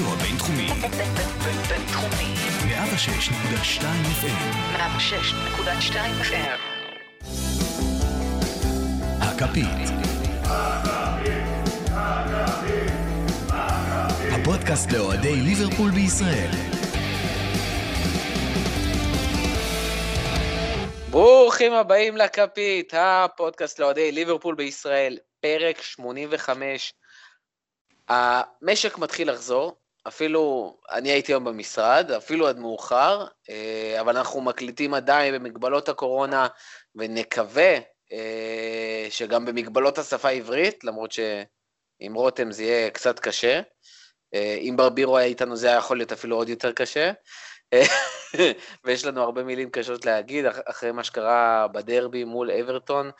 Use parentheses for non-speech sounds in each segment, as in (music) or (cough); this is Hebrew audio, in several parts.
הרדיו הבינתחומי. בינתחומי. 106.2 FM. 106.2 FM. הכפית. הפודקאסט לאוהדי ליברפול בישראל. ברוכים הבאים לכפית, הפודקאסט לאוהדי ליברפול בישראל, פרק 85. המשק מתחיל לחזור, אפילו, אני הייתי היום במשרד, אפילו עד מאוחר, אה, אבל אנחנו מקליטים עדיין במגבלות הקורונה, ונקווה אה, שגם במגבלות השפה העברית, למרות שעם רותם זה יהיה קצת קשה. אה, אם ברבירו היה איתנו זה היה יכול להיות אפילו עוד יותר קשה. (laughs) ויש לנו הרבה מילים קשות להגיד אחרי מה שקרה בדרבי מול אברטון.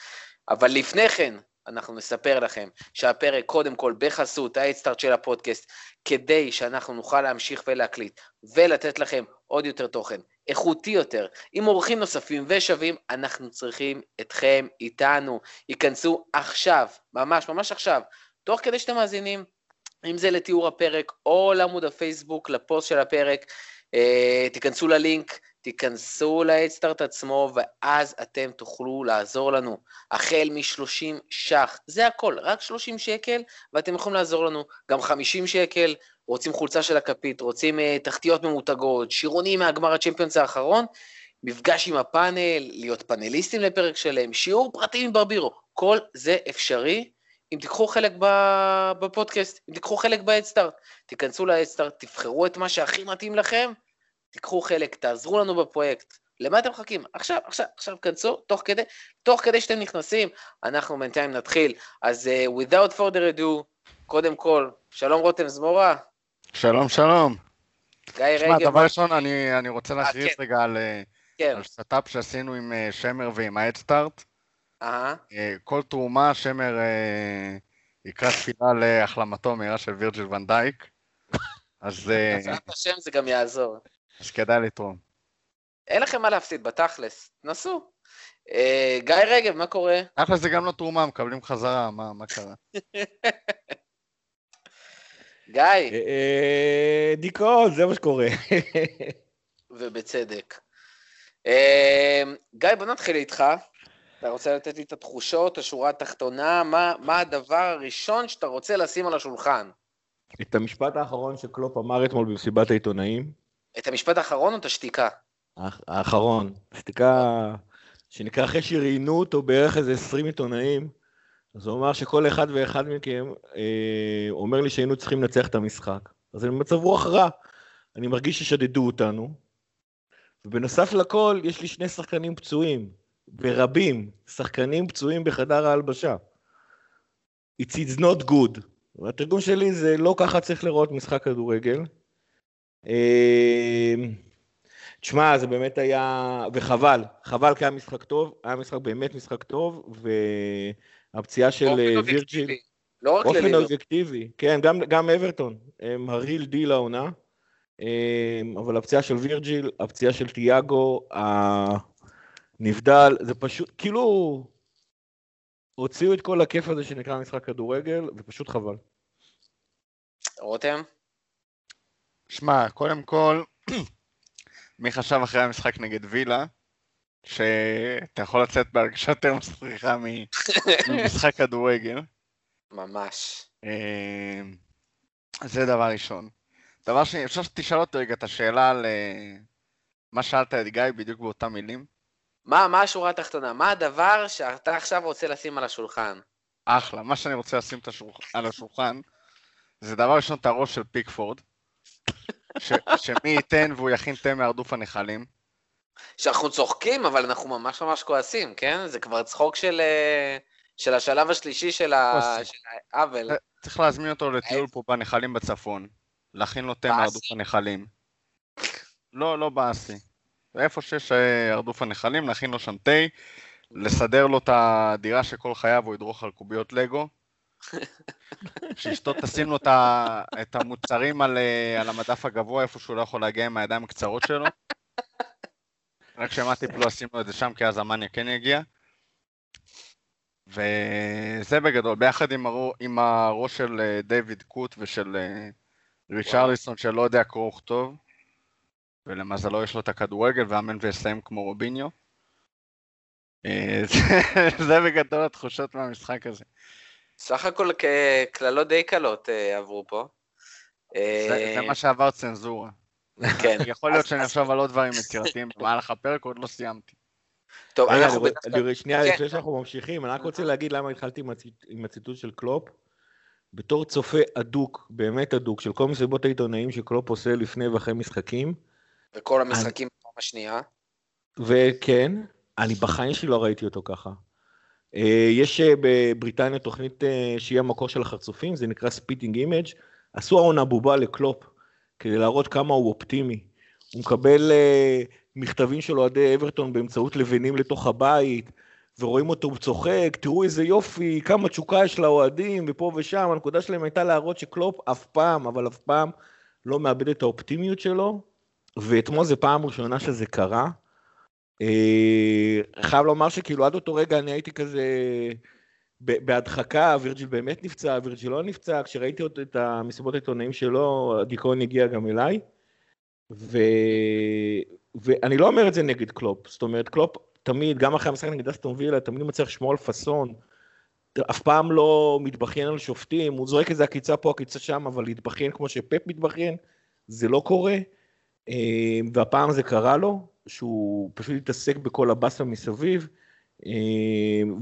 אבל לפני כן, אנחנו נספר לכם שהפרק קודם כל בחסות האדסטארט של הפודקאסט, כדי שאנחנו נוכל להמשיך ולהקליט ולתת לכם עוד יותר תוכן, איכותי יותר, עם אורחים נוספים ושווים, אנחנו צריכים אתכם איתנו. ייכנסו עכשיו, ממש ממש עכשיו, תוך כדי שאתם מאזינים, אם זה לתיאור הפרק או לעמוד הפייסבוק, לפוסט של הפרק, אה, תיכנסו ללינק, תיכנסו להדסטארט עצמו, ואז אתם תוכלו לעזור לנו. החל מ-30 ש"ח, זה הכל, רק 30 שקל, ואתם יכולים לעזור לנו. גם 50 שקל, רוצים חולצה של הכפית, רוצים uh, תחתיות ממותגות, שירונים מהגמר הצ'מפיונס האחרון, מפגש עם הפאנל, להיות פאנליסטים לפרק שלם, שיעור פרטי עם ברבירו, כל זה אפשרי. אם תיקחו חלק בפודקאסט, אם תיקחו חלק בהדסטארט, תיכנסו להדסטארט, תבחרו את מה שהכי מתאים לכם, תיקחו חלק, תעזרו לנו בפרויקט. למה אתם מחכים? עכשיו, עכשיו, עכשיו כנסו, תוך כדי, תוך כדי שאתם נכנסים, אנחנו בינתיים נתחיל. אז uh, without further ado, קודם כל, שלום רותם זמורה. שלום, שלום. גיא רגב. תשמע, דבר ראשון, אני, אני רוצה להכריז כן. רגע על, כן. על שת"פ שעשינו עם שמר ועם ההדסטארט. אהה, Uh, כל תרומה, שמר יקרא תפילה להחלמתו המהירה של וירג'יל ונדייק. אז, בעזרת השם זה גם יעזור. אז כדאי לתרום. אין לכם מה להפסיד, בתכלס, נסו. אה, גיא רגב, מה קורה? תכל'ס זה גם לא תרומה, מקבלים חזרה, מה, מה קרה? (laughs) גיא, אה, דיכאון, זה מה שקורה. (laughs) ובצדק. אה, גיא, בוא נתחיל איתך. אתה רוצה לתת לי את התחושות, השורה התחתונה, מה, מה הדבר הראשון שאתה רוצה לשים על השולחן? את המשפט האחרון שקלופ אמר אתמול במסיבת העיתונאים, את המשפט האחרון או את השתיקה? האח- האחרון, שתיקה שנקרא אחרי שראיינו אותו בערך איזה 20 עיתונאים, אז הוא אמר שכל אחד ואחד מכם אה, אומר לי שהיינו צריכים לנצח את המשחק. אז אני במצב רוח רע, אני מרגיש ששדדו אותנו, ובנוסף לכל, יש לי שני שחקנים פצועים, ברבים, שחקנים פצועים בחדר ההלבשה. It's, it's not good. והתרגום שלי זה לא ככה צריך לראות משחק כדורגל. אה, תשמע, זה באמת היה, וחבל, חבל כי היה משחק טוב, היה משחק באמת משחק טוב, והפציעה של אה. וירג'יל, לא רק באופן. אובייקטיבי, כן, גם, גם אברטון, הם ה real deal העונה, אה, אבל הפציעה של וירג'יל, הפציעה של תיאגו, הנבדל, זה פשוט, כאילו, הוציאו את כל הכיף הזה שנקרא משחק כדורגל, ופשוט חבל. רותם? שמע, קודם כל, מי חשב אחרי המשחק נגד וילה, שאתה יכול לצאת בהרגשה יותר מסריחה ממשחק כדורגל. ממש. אה, זה דבר ראשון. דבר שני, אפשר שתשאל אותי רגע את השאלה על אה, מה שאלת את גיא בדיוק באותם מילים? מה, מה השורה התחתונה? מה הדבר שאתה עכשיו רוצה לשים על השולחן? אחלה, מה שאני רוצה לשים השולח... על השולחן, זה דבר ראשון את הראש של פיקפורד, ש... שמי ייתן והוא יכין תה מהרדוף הנחלים. שאנחנו צוחקים, אבל אנחנו ממש ממש כועסים, כן? זה כבר צחוק של, אה, של השלב השלישי של העוול. צריך להזמין אותו לטיול פה בנחלים בצפון, להכין לו תה? מהרדוף הנחלים. לא, לא באסי. איפה שיש אה, הרדוף הנחלים, להכין לו שם תה, לסדר לו את הדירה שכל חייו הוא ידרוך על קוביות לגו. שאשתו תשים לו את המוצרים על, אה, על המדף הגבוה, איפה שהוא לא יכול להגיע עם הידיים הקצרות שלו. רק שמעתי פה לשים לו את זה שם, כי אז המאניה כן יגיע. וזה בגדול, ביחד עם, הרו, עם הראש של אה, דיוויד קוט ושל, אה, ריצ'רליסון שלא יודע קרוא וכתוב, ולמזלו יש לו את הכדורגל ואמן ויסיים כמו רוביניו. (laughs) זה בגדול התחושות מהמשחק הזה. סך הכל קללות די קלות אה, עברו פה. זה אה, זה מה שעבר צנזורה. כן. (laughs) יכול להיות שאני אחשוב על עוד דברים יצירתיים (laughs) במהלך הפרק, עוד לא סיימתי. טוב, אנחנו שנייה, כן. לפני שאנחנו ממשיכים, אני רק רוצה להגיד למה התחלתי עם הציטוט של קלופ. בתור צופה אדוק, באמת אדוק, של כל מסיבות העיתונאים שקלופ עושה לפני ואחרי משחקים, וכל המשחקים בפעם השנייה. וכן, אני בחיים שלי לא ראיתי אותו ככה. אה, יש אה, בבריטניה תוכנית אה, שהיא המקור של החרצופים, זה נקרא Spitting Image. עשו העונה בובה לקלופ, כדי להראות כמה הוא אופטימי. הוא מקבל אה, מכתבים של אוהדי אברטון באמצעות לבנים לתוך הבית, ורואים אותו צוחק, תראו איזה יופי, כמה תשוקה יש לאוהדים, ופה ושם. הנקודה שלהם הייתה להראות שקלופ אף פעם, אבל אף פעם, לא מאבד את האופטימיות שלו, ואתמול זה פעם ראשונה שזה קרה. אה, חייב לומר שכאילו עד אותו רגע אני הייתי כזה בהדחקה, וירג'יל באמת נפצע, וירג'יל לא נפצע, כשראיתי את המסיבות העיתונאים שלו, הדיכאון הגיע גם אליי. ו... ואני לא אומר את זה נגד קלופ, זאת אומרת קלופ תמיד, גם אחרי המשחק נגד אסטון וילה, תמיד מצליח לשמור על פאסון, אף פעם לא מתבכיין על שופטים, הוא זורק איזה עקיצה פה, עקיצה שם, אבל להתבכיין כמו שפפ מתבכיין, זה לא קורה. אה, והפעם זה קרה לו, שהוא פשוט התעסק בכל הבאסה מסביב, אה,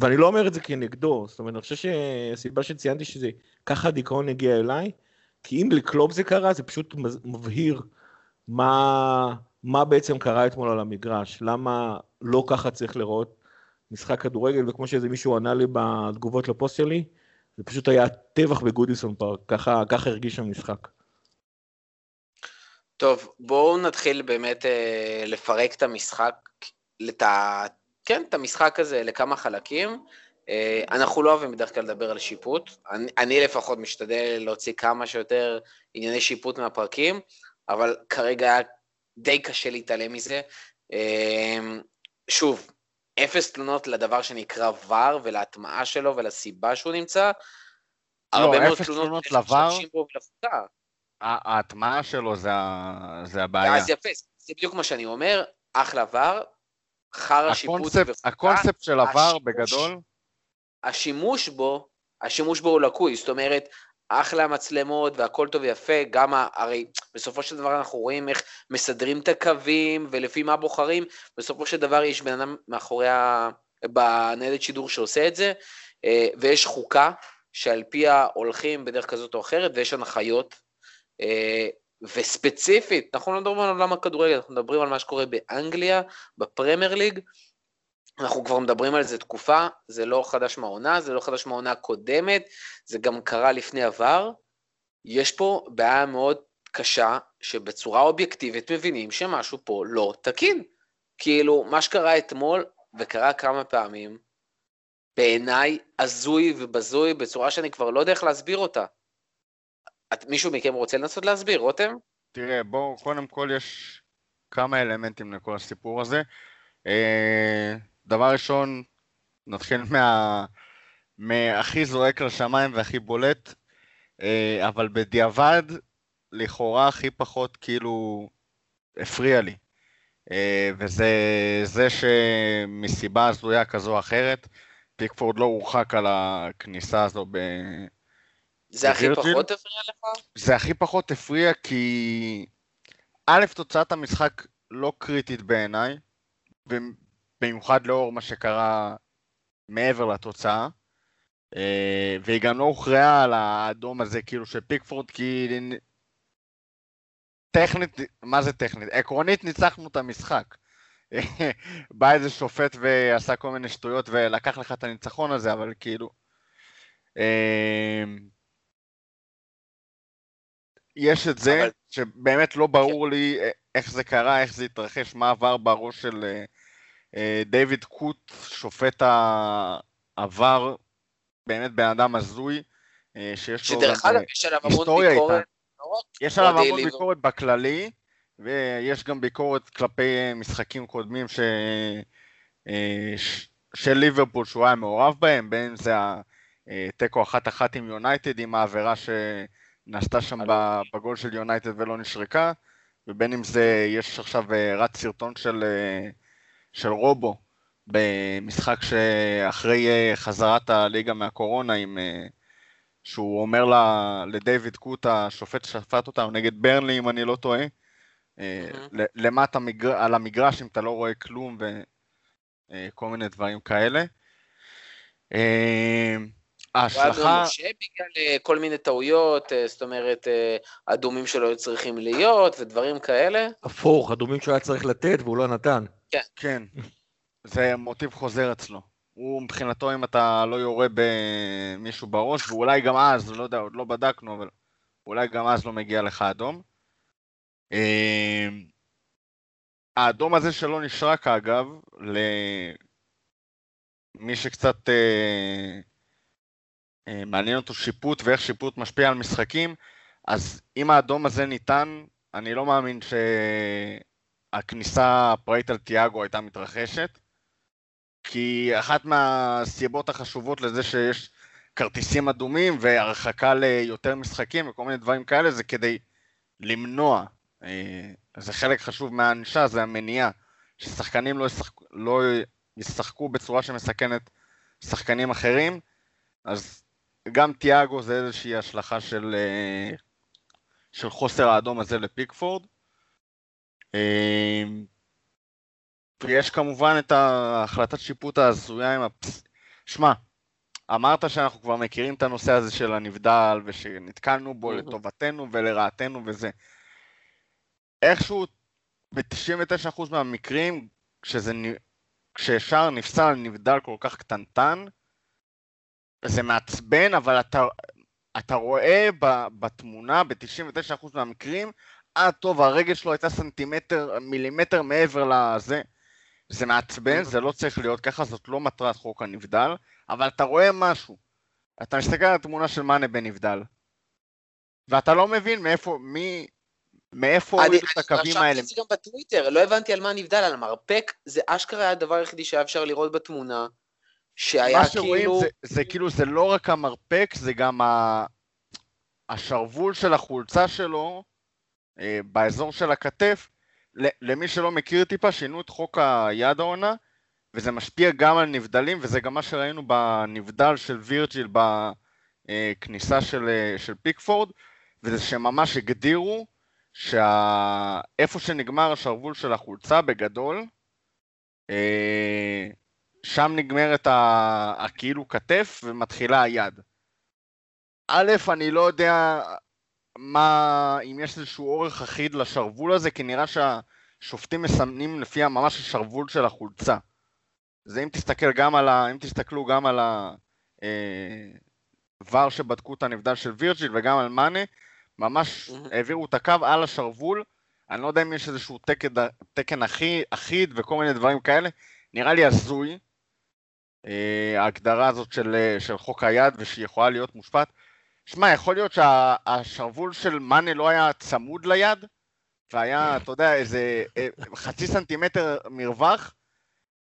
ואני לא אומר את זה כנגדו, זאת אומרת, אני חושב שהסיבה שציינתי שזה, ככה הדיכאון הגיע אליי, כי אם לקלופ זה קרה, זה פשוט מבהיר מה, מה בעצם קרה אתמול על המגרש, למה לא ככה צריך לראות משחק כדורגל, וכמו שאיזה מישהו ענה לי בתגובות לפוסט שלי, זה פשוט היה טבח בגודיסון פארק, ככה, ככה הרגיש המשחק. טוב, בואו נתחיל באמת אה, לפרק את המשחק, לת... כן, את המשחק הזה לכמה חלקים. אה, אנחנו לא אוהבים בדרך כלל לדבר על שיפוט, אני, אני לפחות משתדל להוציא כמה שיותר ענייני שיפוט מהפרקים, אבל כרגע היה די קשה להתעלם מזה. אה, שוב, אפס תלונות לדבר שנקרא ור ולהטמעה שלו ולסיבה שהוא נמצא. הרבה מאוד אפס תלונות תלונות לVAR. ההטמעה שלו זה זה הבעיה. אז יפה, זה בדיוק מה שאני אומר, אחלה ור, חרא שיפוט וחוקה, הקונספט של השימוש- בגדול, השימוש בו, השימוש בו הוא לקוי, זאת אומרת, אחלה מצלמות והכל טוב ויפה, גם הרי בסופו של דבר אנחנו רואים איך מסדרים את הקווים ולפי מה בוחרים, בסופו של דבר יש בן אדם מאחורי ה... בניידת שידור שעושה את זה, אה, ויש חוקה שעל פיה הולכים בדרך כזאת או אחרת, ויש הנחיות, וספציפית, אנחנו לא מדברים על עולם הכדורגל, אנחנו מדברים על מה שקורה באנגליה, בפרמייר ליג, אנחנו כבר מדברים על זה תקופה, זה לא חדש מהעונה, זה לא חדש מהעונה הקודמת, זה גם קרה לפני עבר. יש פה בעיה מאוד קשה, שבצורה אובייקטיבית מבינים שמשהו פה לא תקין. כאילו, מה שקרה אתמול, וקרה כמה פעמים, בעיניי הזוי ובזוי בצורה שאני כבר לא יודע איך להסביר אותה. את, מישהו מכם רוצה לנסות להסביר, רותם? תראה, בואו, קודם כל יש כמה אלמנטים לכל הסיפור הזה. אה, דבר ראשון, נתחיל מה... מהכי זועק לשמיים והכי בולט, אה, אבל בדיעבד, לכאורה הכי פחות כאילו הפריע לי. אה, וזה זה שמסיבה הזויה כזו או אחרת, פיקפורד לא הורחק על הכניסה הזו ב... זה הכי? פחות הפריע לך? זה הכי פחות הפריע כי א', תוצאת המשחק לא קריטית בעיניי, במיוחד לאור מה שקרה מעבר לתוצאה, אה, והיא גם לא הוכרעה על האדום הזה כאילו של פיקפורד, כי טכנית, מה זה טכנית? עקרונית ניצחנו את המשחק. (laughs) בא איזה שופט ועשה כל מיני שטויות ולקח לך את הניצחון הזה, אבל כאילו... אה, יש את זה, אבל- שבאמת לא ברור לי איך זה קרה, איך זה התרחש, מה עבר בראש של אה, אה, דיוויד קוט, שופט העבר, באמת בן אדם הזוי, אה, שיש לו שדרך גם, אגב, אה, יש עליו המון היסטוריה ביקורת. איתה. לא יש עליו המון ליברפול. ביקורת בכללי, ויש גם ביקורת כלפי אה, משחקים קודמים ש... אה, ש... של ליברפול שהוא היה מעורב בהם, בין אם זה התיקו אחת אחת עם יונייטד, עם העבירה נעשתה שם בגול של יונייטד ולא נשרקה, ובין אם זה, יש עכשיו אה, רץ סרטון של, אה, של רובו במשחק שאחרי אה, חזרת הליגה מהקורונה, עם, שהוא אומר לה, לדיוויד קוט, השופט ששפט אותנו נגד ברנלי, אם אני לא טועה. ל- למטה מגר... על המגרש, אם אתה לא רואה כלום, וכל מיני דברים כאלה. הוא היה ההשלכה... נושה בגלל אה, כל מיני טעויות, אה, זאת אומרת, אה, אדומים שלא היו צריכים להיות ודברים כאלה. הפוך, אדומים שהוא היה צריך לתת והוא לא נתן. כן, זה מוטיב חוזר אצלו. הוא מבחינתו, אם אתה לא יורה במישהו בראש, ואולי גם אז, לא יודע, עוד לא בדקנו, אבל אולי גם אז לא מגיע לך אדום. אה, האדום הזה שלא נשרק, אגב, למי שקצת מעניין אותו שיפוט ואיך שיפוט משפיע על משחקים, אז אם האדום הזה ניתן, אני לא מאמין שהכניסה הפראית על תיאגו הייתה מתרחשת, כי אחת מהסיבות החשובות לזה שיש כרטיסים אדומים והרחקה ליותר משחקים וכל מיני דברים כאלה, זה כדי למנוע. אה, זה חלק חשוב מהענישה, זה המניעה. ששחקנים לא ישחקו, לא ישחקו בצורה שמסכנת שחקנים אחרים, אז גם תיאגו זה איזושהי השלכה של, אה, של חוסר האדום הזה לפיקפורד. אה, ויש כמובן את ההחלטת שיפוט ההזויה עם הפס... שמע, אמרת שאנחנו כבר מכירים את הנושא הזה של הנבדל ושנתקלנו בו. לטובתנו ולרעתנו וזה. איכשהו ב-99% מהמקרים, כשזה, כששער נפסל נבדל כל כך קטנטן, זה מעצבן, אבל אתה, אתה רואה ב, בתמונה, ב-99% מהמקרים, אה, טוב, הרגל שלו הייתה סנטימטר, מילימטר מעבר לזה. זה מעצבן, זה לא צריך להיות ככה, זאת לא מטרת חוק הנבדל, אבל אתה רואה משהו. אתה מסתכל על התמונה של מאנה בנבדל, ואתה לא מבין מאיפה, מי, מאיפה אני הורידו את אני הקווים רשמתי האלה. את זה גם בטוויטר, לא הבנתי על מה נבדל, על המרפק, זה אשכרה הדבר היחידי שהיה אפשר לראות בתמונה, שהיה מה שרואים כאילו... זה, זה כאילו, זה לא רק המרפק, זה גם ה... השרוול של החולצה שלו, אה, באזור של הכתף, למי שלא מכיר טיפה, שינו את חוק היד העונה, וזה משפיע גם על נבדלים, וזה גם מה שראינו בנבדל של וירג'יל בכניסה של, אה, של פיקפורד, וזה שממש הגדירו שאיפה שנגמר השרוול של החולצה בגדול, אה, שם נגמרת הכאילו כתף ומתחילה היד. א', אני לא יודע מה, אם יש איזשהו אורך אחיד לשרוול הזה, כי נראה שהשופטים מסמנים לפי ממש השרוול של החולצה. זה אם תסתכל גם על ה... אם תסתכלו גם על ה... אה, ור שבדקו את הנבדל של וירג'יל וגם על מאנה, ממש. העבירו את הקו על השרוול. אני לא יודע אם יש איזשהו תקן, תקן אחי, אחיד וכל מיני דברים כאלה. נראה לי הזוי, ההגדרה הזאת של, אה, של חוק היד ושהיא יכולה להיות מושפעת. שמע, יכול להיות שהשרוול של מאנה לא היה צמוד ליד, והיה, אתה יודע, איזה אה, חצי סנטימטר מרווח,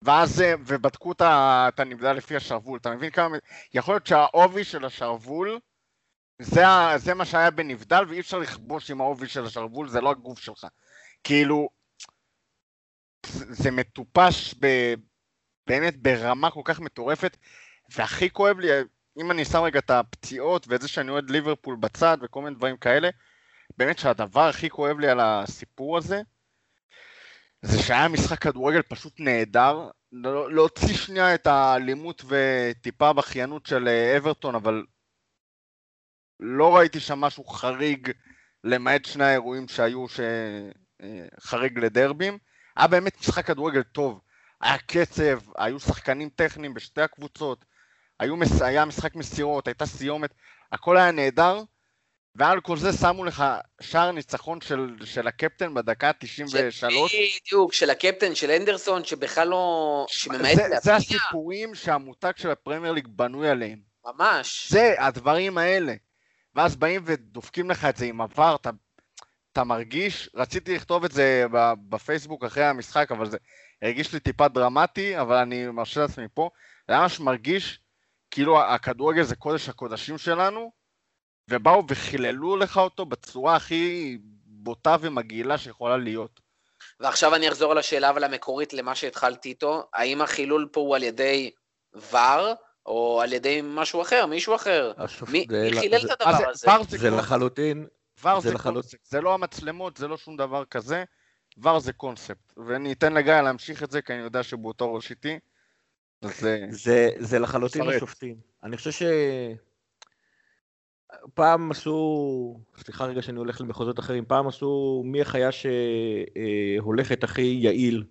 ואז, אה, ובדקו את הנבדל לפי השרוול. אתה מבין כמה... יכול להיות שהעובי של השרוול, זה, זה מה שהיה בנבדל, ואי אפשר לכבוש עם העובי של השרוול, זה לא הגוף שלך. כאילו, זה מטופש ב, באמת ברמה כל כך מטורפת, והכי כואב לי, אם אני שם רגע את הפציעות ואת זה שאני אוהד ליברפול בצד וכל מיני דברים כאלה, באמת שהדבר הכי כואב לי על הסיפור הזה, זה שהיה משחק כדורגל פשוט נהדר, לא- להוציא שנייה את האלימות וטיפה בכיינות של אה, אברטון, אבל לא ראיתי שם משהו חריג, למעט שני האירועים שהיו שחריג לדרבים. היה באמת משחק כדורגל טוב. היה קצב, היו שחקנים טכניים בשתי הקבוצות, היו, מס- היה משחק מסירות, הייתה סיומת, הכל היה נהדר, ועל כל זה שמו לך שער ניצחון של, של הקפטן בדקה ה-93. בדיוק, של הקפטן, של אנדרסון, שבכלל לא... שממעט זה, זה הסיפורים שהמותג של הפרמייר ליג בנוי עליהם. ממש. זה הדברים האלה. ואז באים ודופקים לך את זה עם עבר, אתה, אתה מרגיש, רציתי לכתוב את זה בפייסבוק אחרי המשחק, אבל זה הרגיש לי טיפה דרמטי, אבל אני מרשה לעצמי פה, זה ממש מרגיש כאילו הכדורגל זה קודש הקודשים שלנו, ובאו וחיללו לך אותו בצורה הכי בוטה ומגעילה שיכולה להיות. ועכשיו אני אחזור על השאלה אבל המקורית למה שהתחלתי איתו, האם החילול פה הוא על ידי ור, או על ידי משהו אחר, מישהו אחר? השופ- מי מי חילל זה- את הדבר הזה? זה. לחלוטין, ור זה זה לחלוט- קונספט, זה לא המצלמות, זה לא שום דבר כזה, ור זה קונספט. ואני אתן לגיא להמשיך את זה, כי אני יודע שהוא באותו ראש איתי. אז אה, זה, זה לחלוטין פרט. השופטים. אני חושב ש... פעם עשו, סליחה רגע שאני הולך למחוזות אחרים, פעם עשו מי החיה שהולכת הכי יעיל.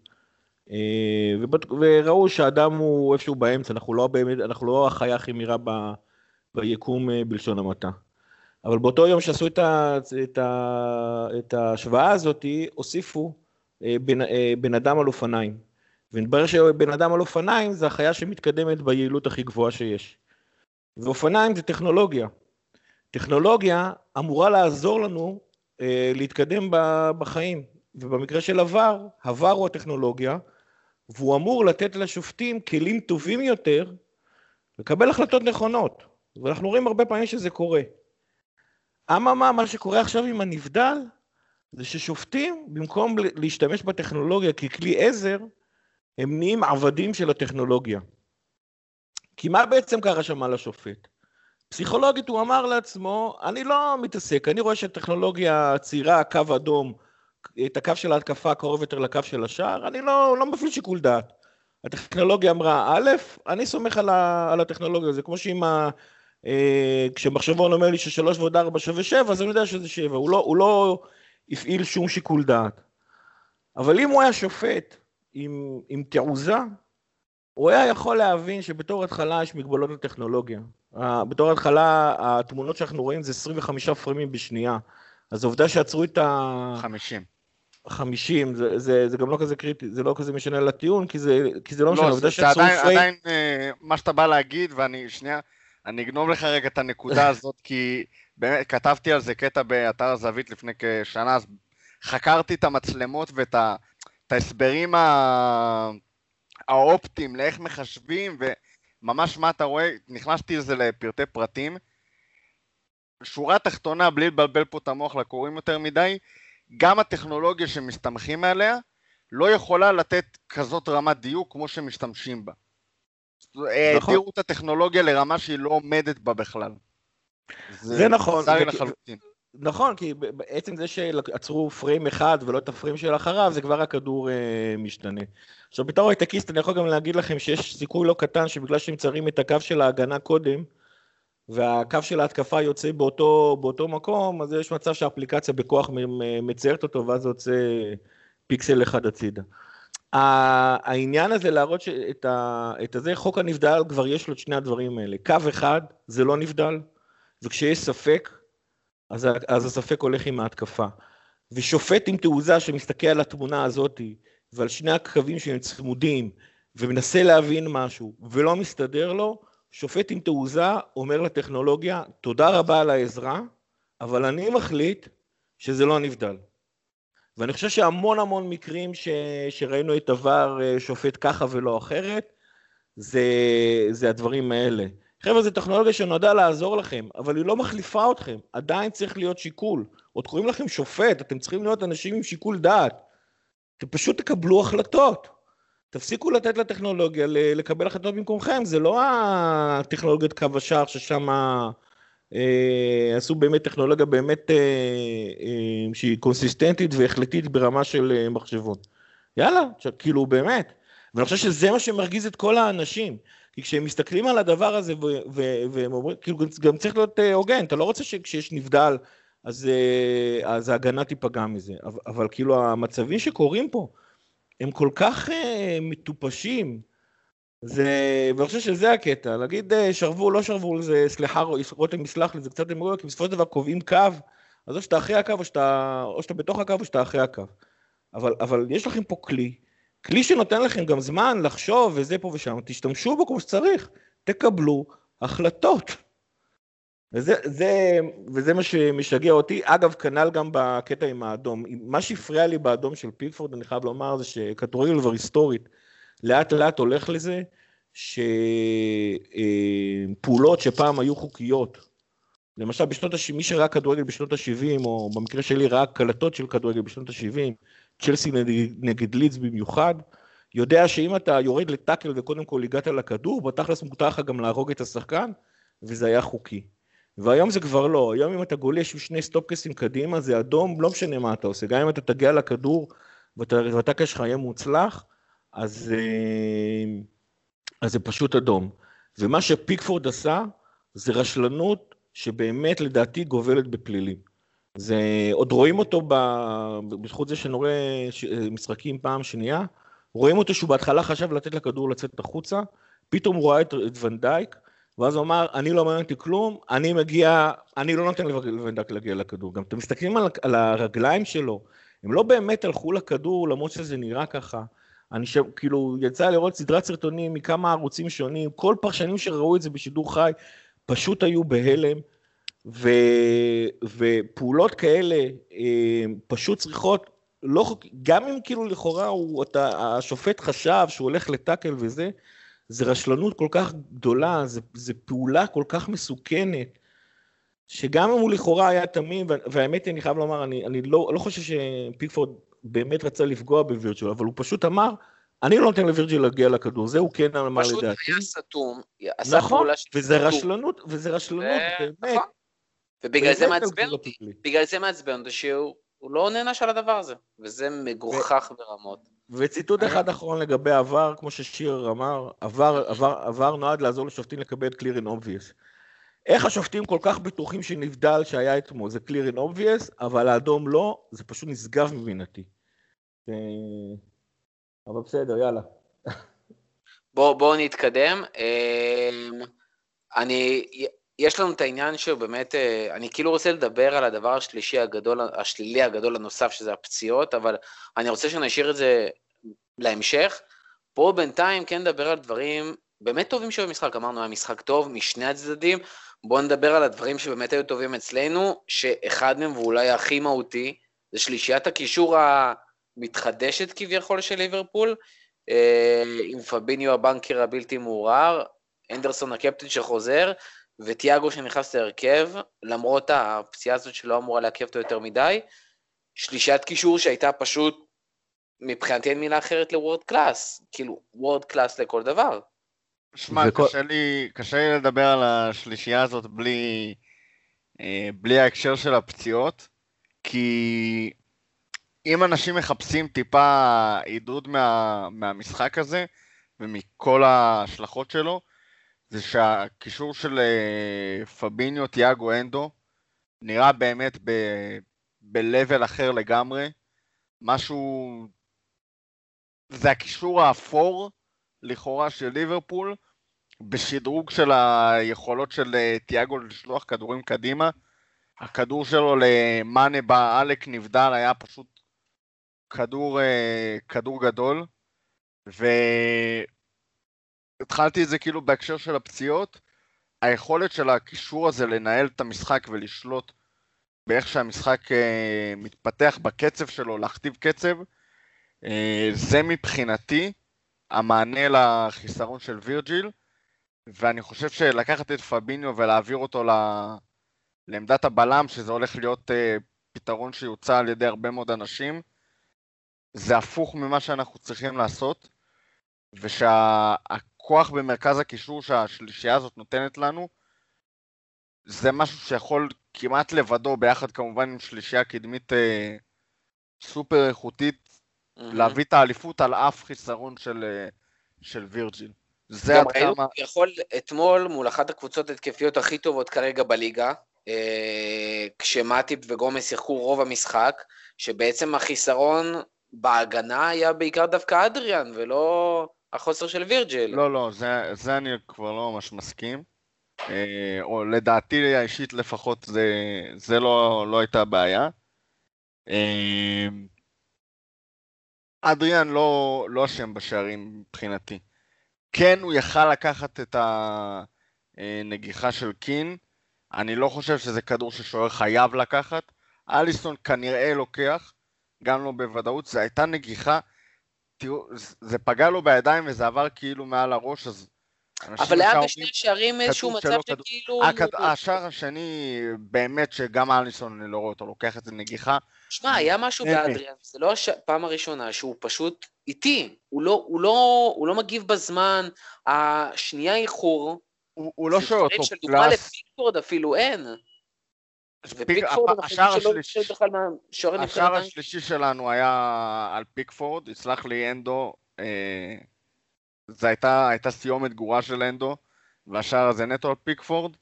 אה, וראו שהאדם הוא איפשהו באמצע, אנחנו לא באמת, אנחנו לא החיה הכי מהירה ב- ביקום אה, בלשון המעטה. אבל באותו יום שעשו את, ה, את, ה, את ההשוואה הזאת, הוסיפו אה, בן, אה, בן אדם על אופניים. ומתברר שבן אדם על אופניים זה החיה שמתקדמת ביעילות הכי גבוהה שיש. ואופניים זה טכנולוגיה. טכנולוגיה אמורה לעזור לנו אה, להתקדם ב- בחיים. ובמקרה של עבר, עבר הוא הטכנולוגיה, והוא אמור לתת לשופטים כלים טובים יותר לקבל החלטות נכונות. ואנחנו רואים הרבה פעמים שזה קורה. אממה, מה שקורה עכשיו עם הנבדל, זה ששופטים, במקום להשתמש בטכנולוגיה ככלי עזר, הם נהיים עבדים של הטכנולוגיה. כי מה בעצם קרה שם על השופט? פסיכולוגית הוא אמר לעצמו, אני לא מתעסק, אני רואה שהטכנולוגיה ציירה קו אדום, את הקו של ההתקפה קרוב יותר לקו של השער, אני לא, לא מפעיל שיקול דעת. הטכנולוגיה אמרה, א', אני סומך על, ה, על הטכנולוגיה, זה כמו שאם כשמחשבון אומר לי ששלוש ועוד ארבע שווה שבע, אז אני יודע שזה שבע, הוא לא, הוא לא הפעיל שום שיקול דעת. אבל אם הוא היה שופט עם, עם תעוזה, הוא היה יכול להבין שבתור התחלה יש מגבלות לטכנולוגיה. אה, בתור התחלה התמונות שאנחנו רואים זה 25 פרמים בשנייה. אז העובדה שעצרו את ה... 50. 50, זה, זה, זה גם לא כזה קריטי, זה לא כזה משנה לטיעון, כי זה, כי זה לא משנה, לא, העובדה זה שעצרו עדיין, פריים... עדיין אה, מה שאתה בא להגיד, ואני, שנייה, אני אגנוב לך רגע את הנקודה (laughs) הזאת, כי באמת, כתבתי על זה קטע באתר הזווית לפני כשנה, אז חקרתי את המצלמות ואת ה, את ההסברים ה, האופטיים לאיך מחשבים, וממש מה אתה רואה, נכנסתי לזה לפרטי פרטים. שורה תחתונה, בלי לבלבל פה את המוח לקוראים יותר מדי, גם הטכנולוגיה שמסתמכים עליה, לא יכולה לתת כזאת רמת דיוק כמו שמשתמשים בה. נכון. העבירו את הטכנולוגיה לרמה שהיא לא עומדת בה בכלל. זה נכון, צר לי זה- לחלוטין. נכון, כי בעצם זה שעצרו פריים אחד ולא את הפריים של אחריו, זה כבר הכדור אה, משתנה. עכשיו, בתור הייטקיסט אני יכול גם להגיד לכם שיש סיכוי לא קטן שבגלל שהם צרים את הקו של ההגנה קודם, והקו של ההתקפה יוצא באותו, באותו מקום, אז יש מצב שהאפליקציה בכוח מציירת אותו, ואז זה יוצא פיקסל אחד הצידה. העניין הזה להראות שאת ה, את הזה, חוק הנבדל כבר יש לו את שני הדברים האלה. קו אחד זה לא נבדל, וכשיש ספק, אז, אז הספק הולך עם ההתקפה. ושופט עם תעוזה שמסתכל על התמונה הזאת ועל שני הקווים שהם צמודים ומנסה להבין משהו ולא מסתדר לו, שופט עם תעוזה אומר לטכנולוגיה, תודה רבה על העזרה, אבל אני מחליט שזה לא נבדל. ואני חושב שהמון המון מקרים ש, שראינו את עבר אה, שופט ככה ולא אחרת, זה, זה הדברים האלה. חבר'ה, זו טכנולוגיה שנועדה לעזור לכם, אבל היא לא מחליפה אתכם. עדיין צריך להיות שיקול. עוד קוראים לכם שופט, אתם צריכים להיות אנשים עם שיקול דעת. אתם פשוט תקבלו החלטות. תפסיקו לתת לטכנולוגיה לקבל החלטות במקומכם, זה לא הטכנולוגיית קו השער ששם עשו באמת טכנולוגיה באמת אה, אה, שהיא קונסיסטנטית והחלטית ברמה של אה, מחשבות. יאללה, כאילו באמת. ואני חושב שזה מה שמרגיז את כל האנשים. כי כשהם מסתכלים על הדבר הזה והם אומרים, כאילו גם- צריך להיות אה, הוגן, אתה לא רוצה שכשיש נבדל אז, אה, אז ההגנה תיפגע מזה. אבל, אבל כאילו המצבים שקורים פה הם כל כך אה, מטופשים. זה, ואני חושב שזה הקטע, להגיד אה, שרבו, לא שרבו, זה, סליחה, רותם יסלח לי, זה קצת דמגוגיה, כי בסופו של דבר קובעים קו, אז או שאתה אחרי הקו, או שאתה, או שאתה בתוך הקו, או שאתה אחרי הקו. אבל, אבל יש לכם פה כלי, כלי שנותן לכם גם זמן לחשוב וזה פה ושם, תשתמשו בו כמו שצריך, תקבלו החלטות. וזה, זה, וזה מה שמשגע אותי. אגב, כנ"ל גם בקטע עם האדום. מה שהפריע לי באדום של פיקפורד, אני חייב לומר, זה שכדורגל כבר היסטורית, לאט לאט הולך לזה שפעולות שפעם היו חוקיות, למשל, בשנות ה... מי שראה כדורגל בשנות ה-70, או במקרה שלי ראה קלטות של כדורגל בשנות ה-70, צ'לסי נגד, לידס במיוחד, יודע שאם אתה יורד לטאקל וקודם כל הגעת לכדור, בתכלס מותר לך גם להרוג את השחקן, וזה היה חוקי. והיום זה כבר לא, היום אם אתה גולש עם שני סטופקסים קדימה, זה אדום, לא משנה מה אתה עושה, גם אם אתה תגיע לכדור והטאקל שלך יהיה מוצלח, אז, אה, אז זה פשוט אדום. ומה שפיקפורד עשה, זה רשלנות שבאמת לדעתי גובלת בפלילים. זה, עוד רואים אותו, ב, בזכות זה שאני רואה משחקים פעם שנייה, רואים אותו שהוא בהתחלה חשב לתת לכדור לצאת החוצה, פתאום הוא ראה את, את ונדייק, ואז הוא אמר, אני לא מעניין אותי כלום, אני מגיע, אני לא נותן לוונדייק להגיע לכדור. גם אתם מסתכלים על, על הרגליים שלו, הם לא באמת הלכו לכדור, למרות שזה נראה ככה. אני שם, כאילו, יצא לראות סדרת סרטונים מכמה ערוצים שונים, כל פרשנים שראו את זה בשידור חי, פשוט היו בהלם, ו, ופעולות כאלה אה, פשוט צריכות, לא, גם אם כאילו לכאורה הוא, אתה, השופט חשב שהוא הולך לטאקל וזה, זה רשלנות כל כך גדולה, זה, זה פעולה כל כך מסוכנת, שגם אם הוא לכאורה היה תמים, והאמת היא, אני חייב לומר, אני, אני לא, לא חושב שפיקפורד באמת רצה לפגוע בווירג'ל, אבל הוא פשוט אמר, אני לא נותן לווירג'ל להגיע לכדור, זה הוא כן אמר לדעתי. פשוט היה סתום, עשה נכון, פעולה של וזה סתום. רשלנות, וזה רשלנות, ו- באמת. נכון. ובגלל זה מעצבן אותי. בגלל זה מעצבן אותי שהוא הוא לא נענש על הדבר הזה, וזה מגוחך ברמות. וציטוט אחד אחרון לגבי עבר, כמו ששיר אמר, עבר, עבר, עבר נועד לעזור לשופטים לקבל clear and obvious. איך השופטים כל כך בטוחים שנבדל שהיה אתמול, זה clear and obvious, אבל האדום לא, זה פשוט נשגב מבינתי. אה, אבל בסדר, יאללה. בואו בוא נתקדם. אמ, אני, יש לנו את העניין שבאמת, אה, אני כאילו רוצה לדבר על הדבר השלישי הגדול, השלילי הגדול הנוסף, שזה הפציעות, אבל אני רוצה שנשאיר את זה להמשך. פה בינתיים כן נדבר על דברים באמת טובים שבמשחק, אמרנו, היה משחק טוב משני הצדדים. בואו נדבר על הדברים שבאמת היו טובים אצלנו, שאחד מהם, ואולי הכי מהותי, זה שלישיית הקישור המתחדשת כביכול של ליברפול, אה, עם פביניו הבנקר הבלתי מעורער, אנדרסון הקפטן שחוזר, וטיאגו שנכנס להרכב, למרות הפציעה הזאת שלא אמורה לעכב אותו יותר מדי. שלישיית קישור שהייתה פשוט, מבחינתי אין מילה אחרת ל world class, כאילו world class לכל דבר. שמע, וכל- קשה לי, קשה לי לדבר על השלישייה הזאת בלי, אה, בלי ההקשר של הפציעות, כי אם אנשים מחפשים טיפה עידוד מה, מהמשחק הזה ומכל ההשלכות שלו, זה שהקישור של אה, פביניו, תיאגו, הנדו, נראה באמת ב-level אחר לגמרי. משהו... זה הקישור האפור, לכאורה, של ליברפול, בשדרוג של היכולות של אה, תיאגו לשלוח כדורים קדימה. הכדור שלו למאנה בעלק נבדל היה פשוט כדור, אה, כדור גדול. והתחלתי את זה כאילו בהקשר של הפציעות. היכולת של הקישור הזה לנהל את המשחק ולשלוט באיך שהמשחק אה, מתפתח בקצב שלו, להכתיב קצב, אה, זה מבחינתי המענה לחיסרון של וירג'יל, ואני חושב שלקחת את פביניו ולהעביר אותו ל... לעמדת הבלם, שזה הולך להיות אה, פתרון שיוצע על ידי הרבה מאוד אנשים, זה הפוך ממה שאנחנו צריכים לעשות, ושהכוח במרכז הקישור שהשלישייה הזאת נותנת לנו, זה משהו שיכול כמעט לבדו, ביחד כמובן עם שלישייה קדמית אה, סופר איכותית, להביא את האליפות על אף חיסרון של, אה, של וירג'יל. זה גם עד כמה... כביכול אתמול מול אחת הקבוצות התקפיות הכי טובות כרגע בליגה, אה, כשמטיפ וגומס שיחקו רוב המשחק, שבעצם החיסרון בהגנה היה בעיקר דווקא אדריאן, ולא החוסר של וירג'ל. לא, לא, זה, זה אני כבר לא ממש מסכים. אה, או לדעתי האישית לפחות זה, זה לא, לא הייתה בעיה. אה, אדריאן לא, לא בשערים מבחינתי. כן, הוא יכל לקחת את הנגיחה של קין. אני לא חושב שזה כדור ששוער חייב לקחת. אליסון כנראה לוקח, גם לא בוודאות. זו הייתה נגיחה, תראו, זה פגע לו בידיים וזה עבר כאילו מעל הראש, אז אבל היה בשני השערים איזשהו מצב שכאילו... הכד- השער השני, באמת שגם אליסון, אני לא רואה אותו לוקח את זה נגיחה. שמע, היה משהו באמת. באדריאן, זה לא הפעם הראשונה שהוא פשוט איטי, הוא לא, הוא לא, הוא לא מגיב בזמן, השנייה איחור, הוא הוא לא שואל אותו של דוגמה פלאס. לפיקפורד אפילו אין. פיק- ופיקפורד, השער השלישי- השער שלנו היה על פיקפורד, יסלח לי אנדו, אה, זו הייתה, הייתה סיומת גרועה של אנדו, והשער הזה נטו על פיקפורד.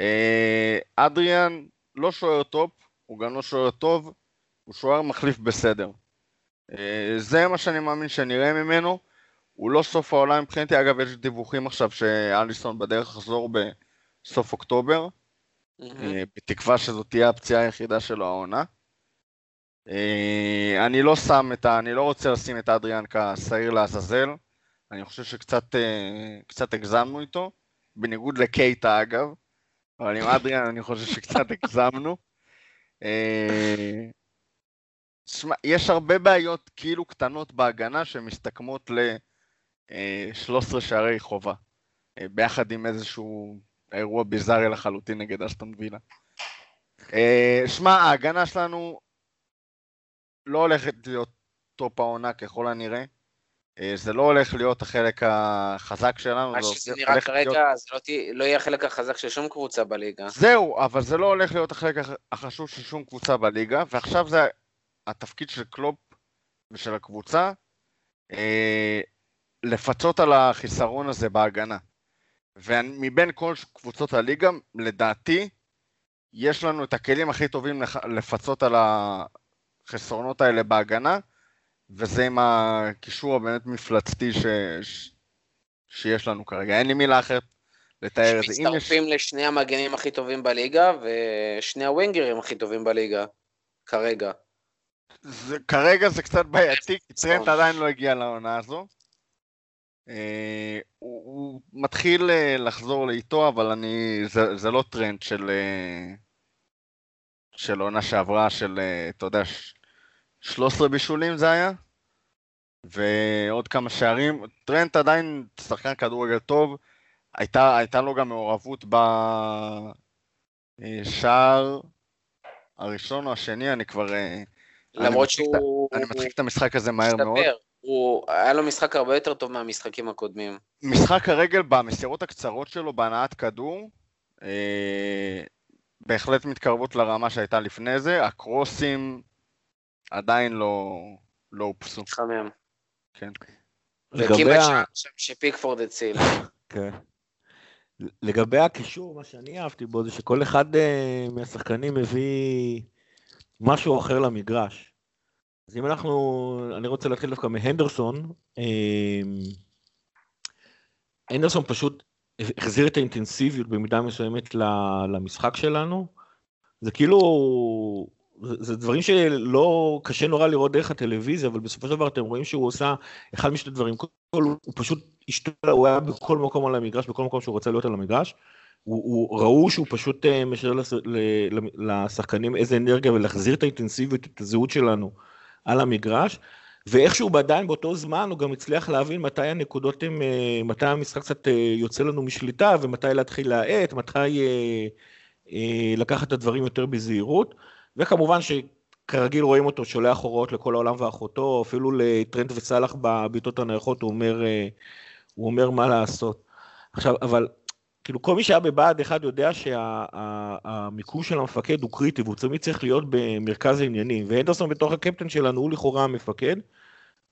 אה, אדריאן לא שוער טופ, הוא גם לא שוער טוב, הוא שוער מחליף בסדר. אה, זה מה שאני מאמין שנראה ממנו. הוא לא סוף העולם מבחינתי, אגב יש דיווחים עכשיו שאליסון בדרך לחזור בסוף אוקטובר. אה, בתקווה שזאת תהיה הפציעה היחידה שלו העונה. אה, אני לא שם את ה... אני לא רוצה לשים את אדריאן כשעיר לעזאזל. אני חושב שקצת אה, קצת הגזמנו איתו, בניגוד לקייטה אגב, אבל עם אדריאן אני חושב שקצת (laughs) הגזמנו. שמע, יש הרבה בעיות כאילו קטנות בהגנה שמסתכמות ל-13 שערי חובה, ביחד עם איזשהו אירוע ביזארי לחלוטין נגד אסטון וילה. אה, שמע, ההגנה שלנו לא הולכת להיות טופ העונה ככל הנראה. אה, זה לא הולך להיות החלק החזק שלנו. מה זה שזה נראה להיות- כרגע, זה לא תהיה- לא יהיה החלק החזק של שום קבוצה בליגה. זהו, אבל זה לא הולך להיות החלק הח- החשוב של שום קבוצה בליגה, ועכשיו זה התפקיד של קלופ ושל הקבוצה, אה, לפצות על החיסרון הזה בהגנה. ומבין כל קבוצות הליגה, לדעתי, יש לנו את הכלים הכי טובים לפצות על החסרונות האלה בהגנה, וזה עם הקישור הבאמת מפלצתי ש... ש... שיש לנו כרגע. אין לי מילה אחרת לתאר את זה. יש... שמצטרפים לשני המגנים הכי טובים בליגה, ושני הווינגרים הכי טובים בליגה, כרגע. זה, כרגע זה קצת בעייתי, כי (laughs) טרנט. עדיין לא הגיע לעונה הזו. אה, הוא, הוא מתחיל אה, לחזור לאיתנו, אבל אני, זה, זה לא טרנט של, אה, של עונה שעברה, של, אתה יודע, ש- 13 בישולים זה היה, ועוד כמה שערים. טרנט עדיין שחקן כדורגל טוב, הייתה, הייתה לו גם מעורבות בשער הראשון או השני, אני כבר... אה, אני למרות מצחיק שהוא... אני מצחיק את המשחק הזה מהר מאוד. הוא, היה לו משחק הרבה יותר טוב מהמשחקים הקודמים. משחק הרגל במסירות הקצרות שלו בהנעת כדור, אה, בהחלט מתקרבות לרמה שהייתה לפני זה, הקרוסים עדיין לא, לא הופסו. מתחמם. כן. לגבי ה... שפיקפורד הציל. כן. לגבי הקישור, מה שאני אהבתי בו זה שכל אחד אה, מהשחקנים מביא משהו אחר למגרש. אז אם אנחנו, אני רוצה להתחיל דווקא מהנדרסון, אה, הנדרסון פשוט החזיר את האינטנסיביות במידה מסוימת למשחק שלנו. זה כאילו, זה, זה דברים שלא, קשה נורא לראות דרך הטלוויזיה, אבל בסופו של דבר אתם רואים שהוא עושה אחד משני דברים. כל, הוא פשוט השתולל, הוא היה בכל מקום על המגרש, בכל מקום שהוא רצה להיות על המגרש. הוא, הוא ראו שהוא פשוט אה, משדר לשחקנים איזה אנרגיה ולהחזיר את האינטנסיביות, את הזהות שלנו על המגרש. ואיכשהו עדיין באותו זמן הוא גם הצליח להבין מתי הנקודות הם, אה, מתי המשחק קצת אה, יוצא לנו משליטה ומתי להתחיל להאט, מתי אה, לקחת את הדברים יותר בזהירות. וכמובן שכרגיל רואים אותו שולח הוראות לכל העולם ואחותו, אפילו לטרנד וסאלח בבעיטות הנייחות הוא אומר, הוא אומר מה לעשות. עכשיו, אבל כאילו כל מי שהיה בבה"ד אחד יודע שהמיקום של המפקד הוא קריטי והוא תמיד צריך להיות במרכז העניינים. והנדרסון בתוך הקפטן שלנו הוא לכאורה המפקד,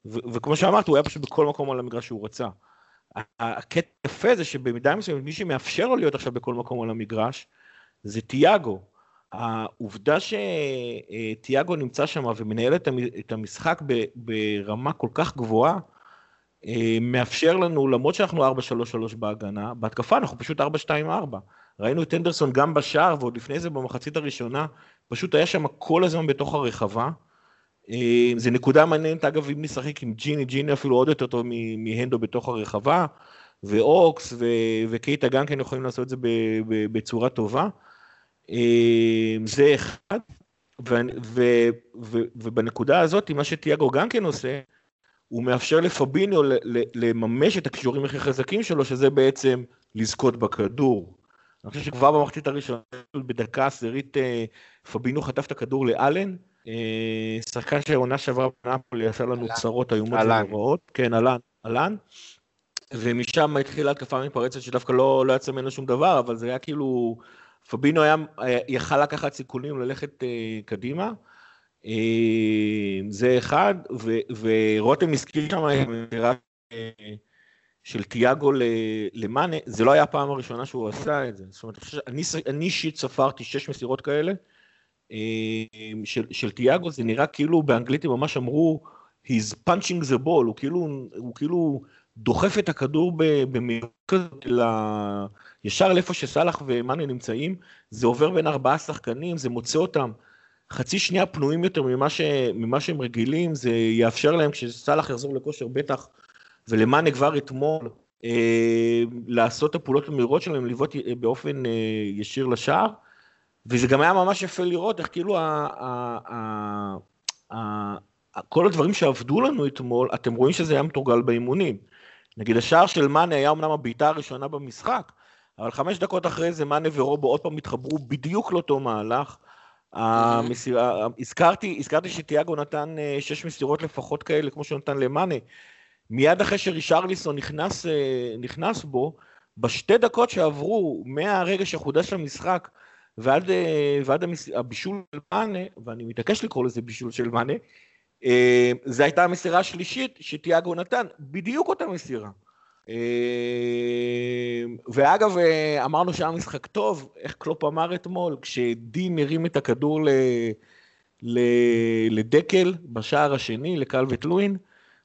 ו- וכמו שאמרתי הוא היה פשוט בכל מקום על המגרש שהוא רצה. הקטע היפה זה שבמידה מסוימת מי שמאפשר לו להיות עכשיו בכל מקום על המגרש זה תיאגו. העובדה שתיאגו נמצא שם ומנהל את המ- את המשחק ברמה כל כך גבוהה, מאפשר לנו, למרות שאנחנו 4-3-3 בהגנה, בהתקפה אנחנו פשוט 4-2-4. ראינו את אנדרסון גם בשער, ועוד לפני זה במחצית הראשונה, פשוט היה שם כל הזמן בתוך הרחבה. אה, זה נקודה מעניינת, אגב, אם נשחק עם ג'יני, ג'יני אפילו עוד יותר טוב מהנדו בתוך הרחבה, ואוקס ו- וקייטה גם כן יכולים לעשות את זה בצורה טובה. אה, זה אחד, ו- ו- ו- ובנקודה הזאת, מה שתיאגו גם כן עושה, הוא מאפשר לפביניו לממש את הכישורים הכי חזקים שלו, שזה בעצם לזכות בכדור. אני חושב שכבר במחצית הראשונה, בדקה עשירית, אה, פביניו חטף את הכדור לאלן, אה, שחקן שהעונה שעברה בנאפולי עשה לנו. צרות איומות. ונוראות. כן, אלן, אלן. ומשם התחילה התקפה מתפרצת שדווקא לא, לא יצא ממנו שום דבר, אבל זה היה כאילו, פבינו היה, היה- יכל לקחת סיכונים ללכת אה, קדימה. אה, זה אחד, ו, ורותם הזכיר שם המסירה אה, של תיאגו למאנה, זה לא היה הפעם הראשונה שהוא עשה את זה. זאת אומרת, אני אישית ספרתי שש מסירות כאלה אה, של, של תיאגו, זה נראה כאילו באנגלית הם ממש אמרו, he's punching the ball, הוא כאילו, הוא כאילו דוחף את הכדור ב- במהירות כזאת ישר לאיפה שסאלח ומאנה נמצאים, זה עובר בין ארבעה שחקנים, זה מוצא אותם חצי שנייה פנויים יותר ממה, ש, ממה שהם רגילים, זה יאפשר להם כשסאלח יחזור לכושר בטח, ולמאנה כבר אתמול, אה, לעשות את הפעולות המהירות שלהם, לבעוט אה, באופן אה, ישיר לשער, וזה גם היה ממש יפה לראות איך כאילו ה, ה, ה, ה, ה, כל הדברים שעבדו לנו אתמול, אתם רואים שזה היה מתורגל באימונים. נגיד השער של מאנה היה אמנם הבעיטה הראשונה במשחק, אבל חמש דקות אחרי זה מאנה ורובו עוד פעם התחברו בדיוק לאותו מהלך. הזכרתי, הזכרתי שתיאגו נתן אה, שש מסירות לפחות כאלה, כמו שהוא נתן למאנה. מיד אחרי שרישרליסון נכנס, אה, נכנס בו, בשתי דקות שעברו מהרגע שחודש המשחק ועד, אה, ועד המס... הבישול של מאנה, ואני מתעקש לקרוא לזה בישול של מאנה, זו הייתה המסירה השלישית שתיאגו נתן, בדיוק אותה מסירה. אה, ואגב, אה, אמרנו שהיה משחק טוב, איך קלופ אמר אתמול, כשדין הרים את הכדור ל... ל... לדקל בשער השני, לקלווט לואין,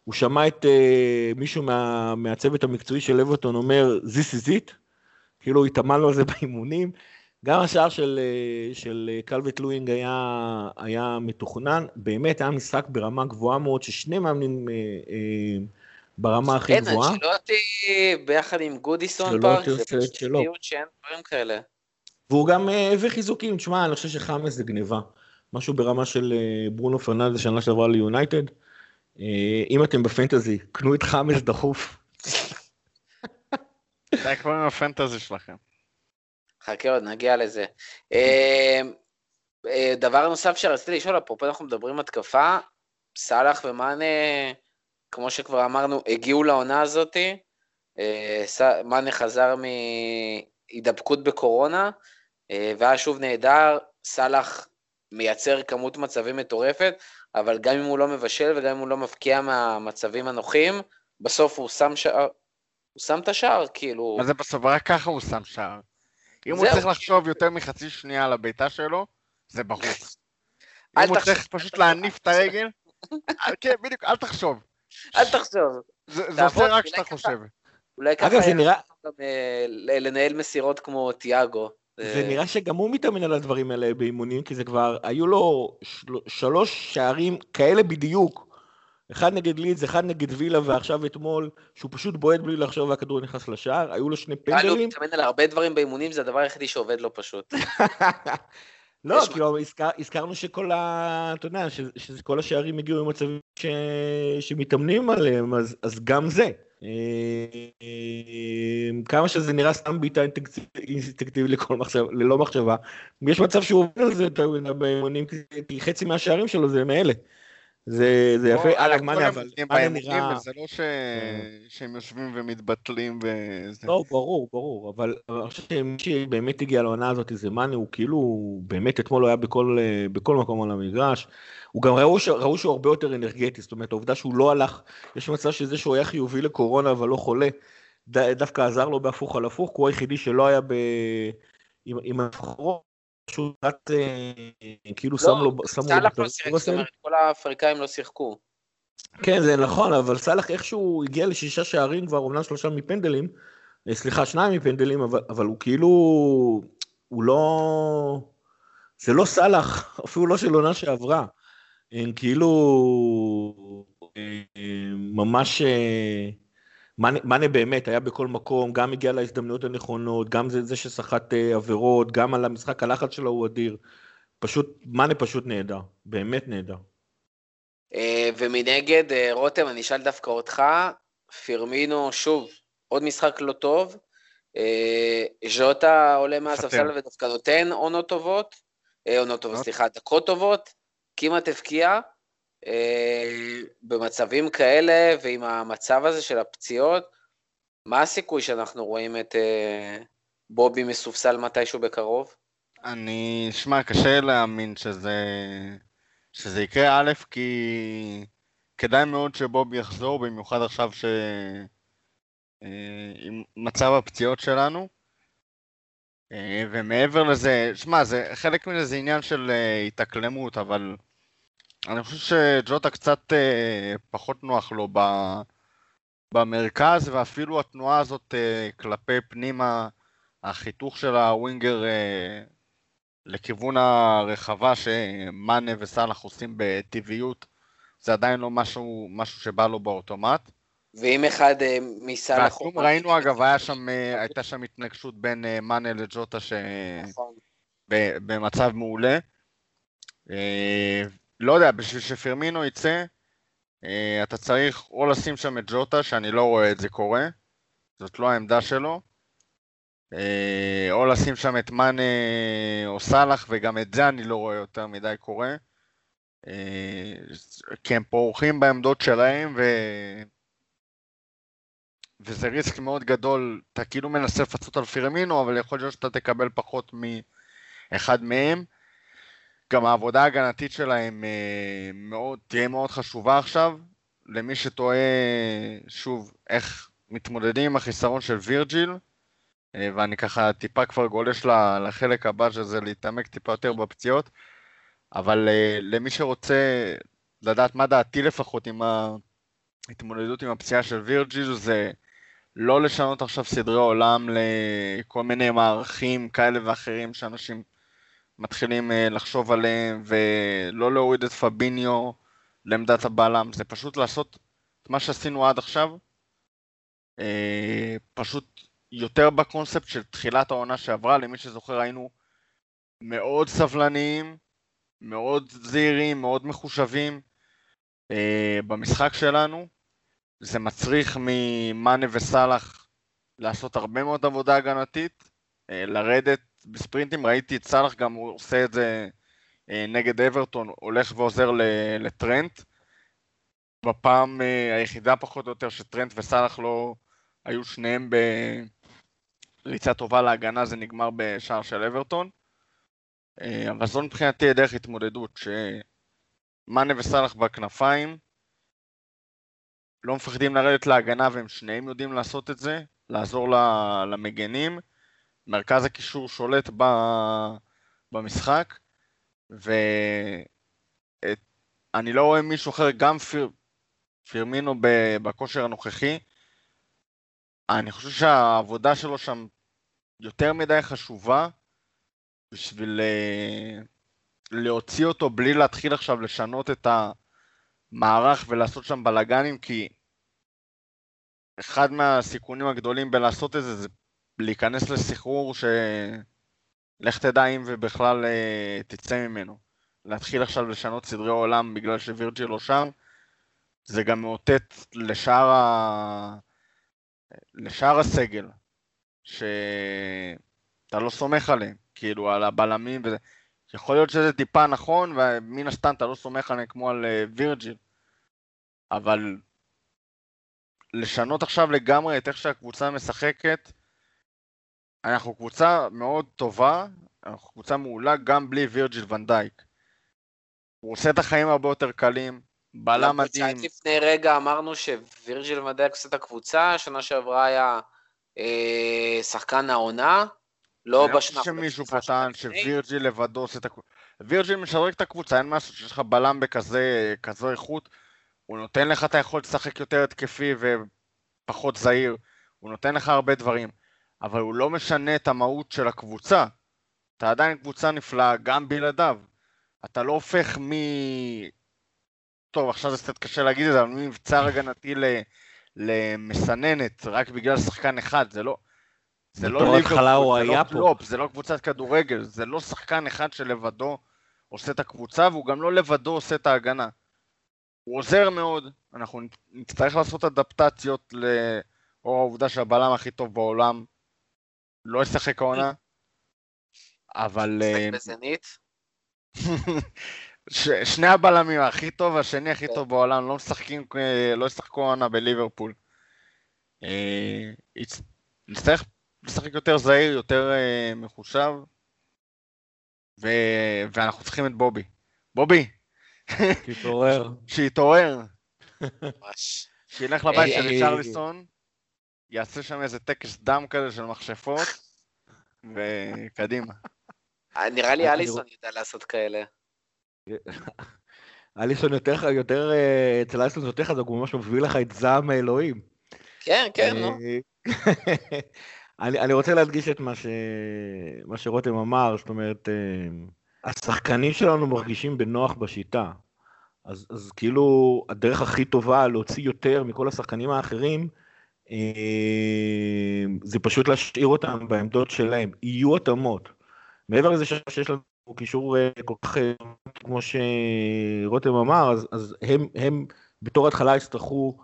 הוא שמע את uh, מישהו מה, מהצוות המקצועי של אברטון אומר, This is it, כאילו התאמנו על זה (laughs) באימונים. גם השער של, של קלברט לואין היה, היה מתוכנן, באמת היה משחק ברמה גבוהה מאוד, ששני מאמנים אה, אה, ברמה הכי אין, גבוהה. אנצ'לוטי ביחד עם גודיסון פארק, זה פשוט שלו. ציוד שאין דברים כאלה. והוא גם אה, הביא חיזוקים, תשמע, אני חושב שחאמס זה גניבה. משהו ברמה של אה, ברונו פרננדס שנה שעברה ליונייטד. אה, אם אתם בפנטזי, קנו את חאמס דחוף. זה כבר עם הפנטזי שלכם. חכה עוד, נגיע לזה. דבר נוסף שרציתי לשאול, אפרופו אנחנו מדברים התקפה, סאלח ומאנה, כמו שכבר אמרנו, הגיעו לעונה הזאתי. אה, מאנה חזר מהידבקות בקורונה, אה, והיה שוב נהדר, סאלח מייצר כמות מצבים מטורפת, אבל גם אם הוא לא מבשל וגם אם הוא לא מבקיע מהמצבים הנוחים, בסוף הוא שם שער, הוא שם את השער, כאילו... מה זה בסוף? רק ככה הוא שם שער. אם הוא. צריך לחשוב יותר מחצי שנייה על הבעיטה שלו, זה בחוץ. אל אם הוא צריך פשוט. להניף את הרגל, כן, בדיוק, אל תחשוב. אל תחשוב, זה עושה רק כשאתה. חושב. אולי ככה אגב, זה נראה, אה, לנהל מסירות כמו תיאגו. זה אה, נראה שגם הוא מתאמן על הדברים האלה באימונים, כי זה כבר, היו לו של, שלוש שערים כאלה בדיוק. אחד נגד לידס, אחד נגד וילה, ועכשיו אתמול, שהוא פשוט בועט בלי לחשוב והכדור נכנס לשער, היו לו שני לי הוא פנדלים. מתאמן על הרבה דברים באימונים, זה הדבר היחידי שעובד לו פשוט. (laughs) לא, יש כאילו, הזכר, הזכרנו שכל ה... אתה יודע, שכל השערים הגיעו ממצבים ש... שמתאמנים עליהם, אז, אז גם זה. אה, כמה שזה נראה סתם בעיטה אינסטינקטיבית לכל מחשבה, ללא מחשבה, יש מצב שהוא עובד על זה באימונים, כי- כי חצי מהשערים שלו זה מאלה. זה, זה יפה, אגב, מאנה, הם אבל מאנה נראה... וזה לא ש- שהם יושבים ומתבטלים וזה. לא, ברור, ברור, אבל אני חושב שמי שבאמת הגיע לעונה הזאת זה מאנה, הוא כאילו, באמת אתמול הוא היה בכל, אה, בכל מקום על המגרש. הוא גם ראו, ש- ראו שהוא הרבה יותר אנרגטי, זאת אומרת, העובדה שהוא לא הלך, יש מצב שזה שהוא היה חיובי לקורונה אבל לא חולה, ד, דווקא עזר לו בהפוך על הפוך, כי הוא היחידי שלא היה ב... עם, עם הבחורות, פשוט אה, כאילו שם לו, שם לו סאלח לא שיחק, זאת. אומרת, כל האפריקאים לא שיחקו. כן, זה נכון, אבל סאלח איכשהו הגיע לשישה שערים כבר, אומנם שלושה מפנדלים, אה, סליחה, שניים מפנדלים, אבל, אבל הוא כאילו, הוא לא, זה לא סאלח, (laughs) אפילו לא של עונה שעברה. הם כאילו, אה, ממש, מאנה מאנה באמת היה בכל מקום, גם הגיע להזדמנויות הנכונות, גם זה, זה שסחט אה, עבירות, גם על המשחק הלחץ שלו הוא אדיר. פשוט, מאנה פשוט נהדר, באמת נהדר. אה, ומנגד, אה, רותם, אני אשאל דווקא אותך, פירמינו, שוב, עוד משחק לא טוב. ז'וטה עולה מהספסל. ודווקא נותן עונות טובות, עונות טובות, עונות. סליחה, דקות טובות, כמעט הבקיע. אה, במצבים כאלה ועם המצב הזה של הפציעות, מה הסיכוי שאנחנו רואים את אה, בובי מסופסל מתישהו בקרוב? אני, שמע, קשה להאמין שזה, שזה יקרה, א', כי כדאי מאוד שבוב יחזור, במיוחד עכשיו ש... אה, עם מצב הפציעות שלנו. ומעבר לזה, שמע, חלק מזה זה עניין של התאקלמות, אבל אני חושב שג'וטה קצת אה, פחות נוח לו ב, במרכז, ואפילו התנועה הזאת אה, כלפי פנימה, החיתוך של הווינגר אה, לכיוון הרחבה שמאנה וסאלח עושים בטבעיות, זה עדיין לא משהו, משהו שבא לו באוטומט. ואם אחד אה, מסל והכלום ראינו אגב, היה שם, אה, הייתה שם התנגשות בין אה, מאנה לג'וטה ש... נכון. במצב מעולה. אה, לא יודע, בשביל שפרמינו יצא, אה, אתה צריך או לשים שם את ג'וטה, שאני לא רואה את זה קורה, זאת לא העמדה שלו, אה, או לשים שם את מאנה או סאלח, וגם את זה אני לא רואה יותר מדי קורה. אה, כי הם פורחים בעמדות שלהם, ו... וזה ריסק מאוד גדול, אתה כאילו מנסה לפצות על פירמינו, אבל יכול להיות שאתה תקבל פחות מאחד מהם. גם העבודה ההגנתית שלהם אה, מאוד, תהיה מאוד חשובה עכשיו. למי שתוהה, שוב, איך מתמודדים עם החיסרון של וירג'יל, אה, ואני ככה טיפה כבר גולש לחלק הבא, שזה להתעמק טיפה יותר בפציעות, אבל אה, למי שרוצה לדעת מה דעתי לפחות עם ההתמודדות עם הפציעה של וירג'יל, זה לא לשנות עכשיו סדרי עולם לכל מיני מערכים כאלה ואחרים שאנשים מתחילים אה, לחשוב עליהם, ולא להוריד את פביניו לעמדת הבלם, זה פשוט לעשות את מה שעשינו עד עכשיו, אה, פשוט יותר בקונספט של תחילת העונה שעברה, למי שזוכר היינו מאוד סבלניים, מאוד זהירים, מאוד מחושבים אה, במשחק שלנו. זה מצריך ממאנה וסאלח לעשות הרבה מאוד עבודה הגנתית, לרדת בספרינטים, ראיתי את סאלח גם הוא עושה את זה אה, נגד אברטון, הולך ועוזר לטרנט. בפעם אה, היחידה פחות או יותר שטרנט וסאלח לא היו שניהם בריצה טובה להגנה, זה נגמר בשער של אברטון. אה, אבל זו מבחינתי הדרך התמודדות, שמאנה וסאלח בכנפיים, לא מפחדים לרדת להגנה והם שניהם יודעים לעשות את זה, לעזור למגנים. מרכז הקישור שולט ב... במשחק, ואני לא רואה מישהו אחר, גם פיר... פירמינו ב... בכושר הנוכחי. אני חושב שהעבודה שלו שם יותר מדי חשובה בשביל אה, להוציא אותו בלי להתחיל עכשיו לשנות את המערך ולעשות שם בלאגנים, כי אחד מהסיכונים הגדולים בלעשות את זה זה להיכנס לסחרור ש... לך תדע אם ובכלל אה, תצא ממנו. להתחיל עכשיו לשנות סדרי עולם בגלל שווירג'יל לא שם, זה גם מאותת לשאר, ה... לשאר הסגל, שאתה לא סומך עליהם, כאילו על הבלמים וזה. יכול להיות שזה טיפה נכון, ומן הסתם אתה לא סומך עליהם כמו על אה, וירג'יל, אבל לשנות עכשיו לגמרי את איך שהקבוצה משחקת, אנחנו קבוצה מאוד טובה, אנחנו קבוצה מעולה גם בלי וירג'יל ונדייק. הוא עושה את החיים הרבה יותר קלים, בלם למרות מדהים. לפני רגע אמרנו שווירג'יל מדייק עושה את הקבוצה, שנה שעברה היה אה, שחקן העונה, לא אני לא בשנה... חושב שמישהו פה טען. שווירג'יל לבדו עושה את הקבוצה. וירג'יל משדרג את הקבוצה, אין משהו שיש לך בלם בכזה כזו איכות. הוא נותן לך את היכולת לשחק יותר התקפי ופחות זהיר. הוא נותן לך הרבה דברים. אבל הוא לא משנה את המהות של הקבוצה. אתה עדיין קבוצה נפלאה, גם בלעדיו. אתה לא הופך מ... טוב, עכשיו זה קצת קשה להגיד את זה, אבל ממבצר הגנתי ל... למסננת, רק בגלל שחקן אחד, זה לא... זה לא הוא זה לא פה. קלופ, זה לא קבוצת כדורגל, זה לא שחקן אחד שלבדו עושה את הקבוצה, והוא גם לא לבדו עושה את ההגנה. הוא עוזר מאוד, אנחנו נצטרך לעשות אדפטציות לאור העובדה שהבלם הכי טוב בעולם לא ישחק העונה, אבל... אה, משחק בזנית. ש- שני הבלמים הכי טוב, השני הכי כן. טוב בעולם, לא משחקים, אה, לא ישחקו העונה בליברפול. אה, נצטרך לשחק יותר זהיר, יותר אה, מחושב, ו- ואנחנו צריכים את בובי. בובי. (laughs) שיתעורר, ממש. שילך לבית אה, של אה, ריצ'רליסון, יעשה שם איזה טקס דם כזה של מכשפות, וקדימה. אה, נראה לי אני אליסון ידע לעשות כאלה. (laughs) אליסון יותר, יותר, אה, אצל אליסון זה יותר חזק, הוא ממש מביא לך את זעם האלוהים. כן, כן, נו. אה, (laughs) אני, אני רוצה להדגיש את מה, ש... מה שרותם אמר, זאת אומרת, אה, השחקנים שלנו מרגישים בנוח בשיטה. אז, אז כאילו הדרך הכי טובה להוציא יותר מכל השחקנים האחרים, אה, זה פשוט להשאיר אותם בעמדות שלהם. יהיו התאמות. מעבר לזה שיש לנו קישור אה, כל כך, אה, כמו שרותם אמר, אז, אז הם, הם בתור התחלה יצטרכו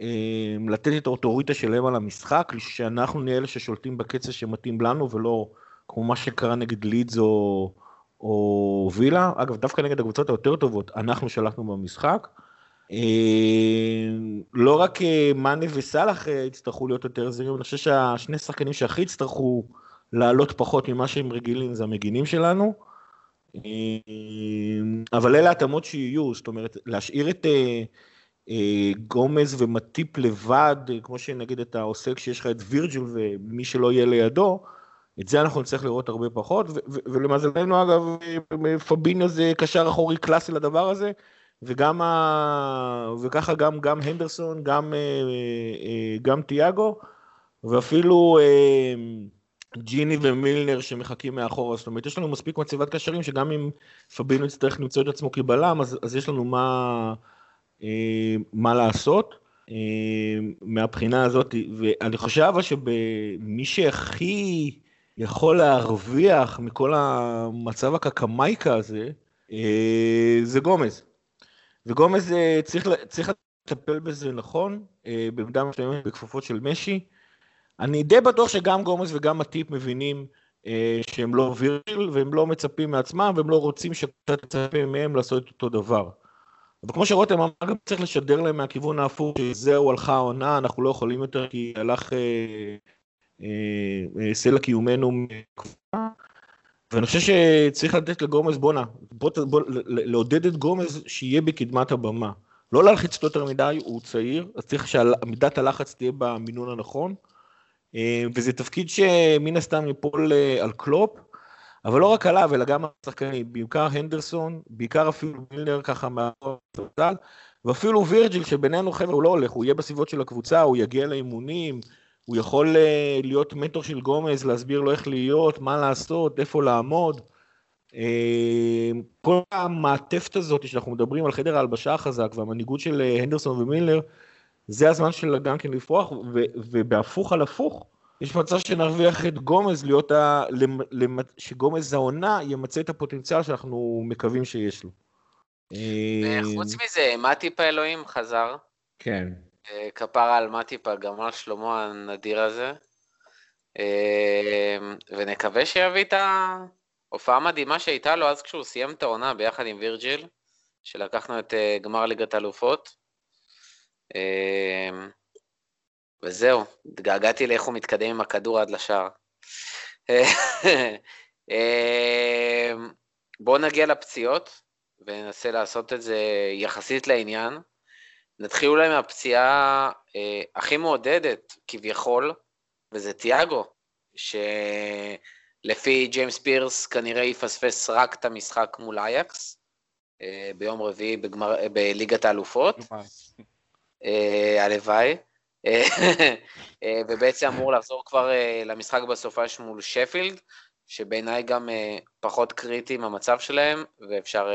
אה, לתת את האוטוריטה שלהם על המשחק, שאנחנו נהיה אלה ששולטים בקצב שמתאים לנו, ולא כמו מה שקרה נגד לידס או, או וילה. אגב, דווקא נגד הקבוצות היותר טובות, אנחנו שלטנו במשחק. אה, לא רק אה, מאנה וסאלח אה, יצטרכו להיות יותר זהירים, אני חושב שהשני שחקנים שהכי יצטרכו לעלות פחות ממה שהם רגילים זה המגינים שלנו. אבל אלה התאמות שיהיו, זאת אומרת, להשאיר את גומז ומטיפ לבד, כמו שנגיד אתה עושה כשיש לך את וירג'ל ומי שלא יהיה לידו, את זה אנחנו נצטרך לראות הרבה פחות, ולמזלנו אגב, פביניו זה קשר אחורי קלאסי לדבר הזה, וגם ה... וככה גם, גם הנדרסון, גם, אה, אה, גם תיאגו, ואפילו אה, ג'יני ומילנר שמחכים מאחורה, זאת אומרת, יש לנו מספיק מצבת קשרים שגם אם פבינו יצטרך למצוא את עצמו כבלם, אז, אז יש לנו מה, אה, מה לעשות אה, מהבחינה הזאת, ואני חושב אבל שמי שהכי יכול להרוויח מכל המצב הקקמייקה הזה, אה, זה גומז. וגומז אה, צריך, צריך לטפל בזה נכון, אה, במידה מסוימת בכפפות של משי. אני די בטוח שגם גומז וגם הטיפ מבינים אה, שהם לא וירל, והם לא מצפים מעצמם, והם לא רוצים שאתה תצפה מהם לעשות את אותו דבר. אבל כמו שרותם אמר, גם צריך לשדר להם מהכיוון ההפוך, שזהו, הלכה העונה, אנחנו לא יכולים יותר, כי הלך אה, אה, סלע קיומנו מקבוצה. ואני חושב שצריך לתת לגומז, בואנה, בוא, בוא, לעודד את גומז שיהיה בקדמת הבמה. לא להלחיץ אותו יותר מדי, הוא צעיר, אז צריך שמידת הלחץ תהיה במינון הנכון. אה, וזה תפקיד שמן הסתם ייפול אה, על קלופ, אבל לא רק עליו, אלא גם על השחקנים, בעיקר הנדרסון, בעיקר אפילו מילנר ככה בצד, ואפילו וירג'יל שבינינו חבר'ה הוא לא הולך, הוא יהיה בסביבות של הקבוצה, הוא יגיע לאימונים, הוא יכול אה, להיות מנטור של גומז, להסביר לו איך להיות, מה לעשות, איפה לעמוד. אה, כל המעטפת הזאת שאנחנו מדברים על חדר ההלבשה החזק והמנהיגות של אה, הנדרסון ומילנר, זה הזמן של גם כן לפרוח, ו- ובהפוך על הפוך, יש מצב שנרוויח את גומז להיות ה... שגומז העונה ימצה את הפוטנציאל שאנחנו מקווים שיש לו. וחוץ מזה, מטיפ האלוהים חזר. כן. אה, כפרה על מטיפ הגמל שלמה הנדיר הזה. אה, ונקווה שיביא את ההופעה המדהימה שהייתה לו אז כשהוא סיים את העונה ביחד עם וירג'יל, שלקחנו את אה, גמר ליגת האלופות. אה, וזהו, התגעגעתי לאיך הוא מתקדם עם הכדור עד לשער. בואו נגיע לפציעות, וננסה לעשות את זה יחסית לעניין. נתחיל אולי מהפציעה אה, הכי מעודדת כביכול, וזה תיאגו, שלפי ג'יימס פירס כנראה יפספס רק את המשחק מול אייקס אה, ביום רביעי בגמר, אה, בליגת האלופות. (laughs) אה, הלוואי. אה, אה, ובעצם אמור לחזור כבר אה, למשחק בסופש מול שפילד, שבעיניי גם פחות קריטי עם המצב שלהם, ואפשר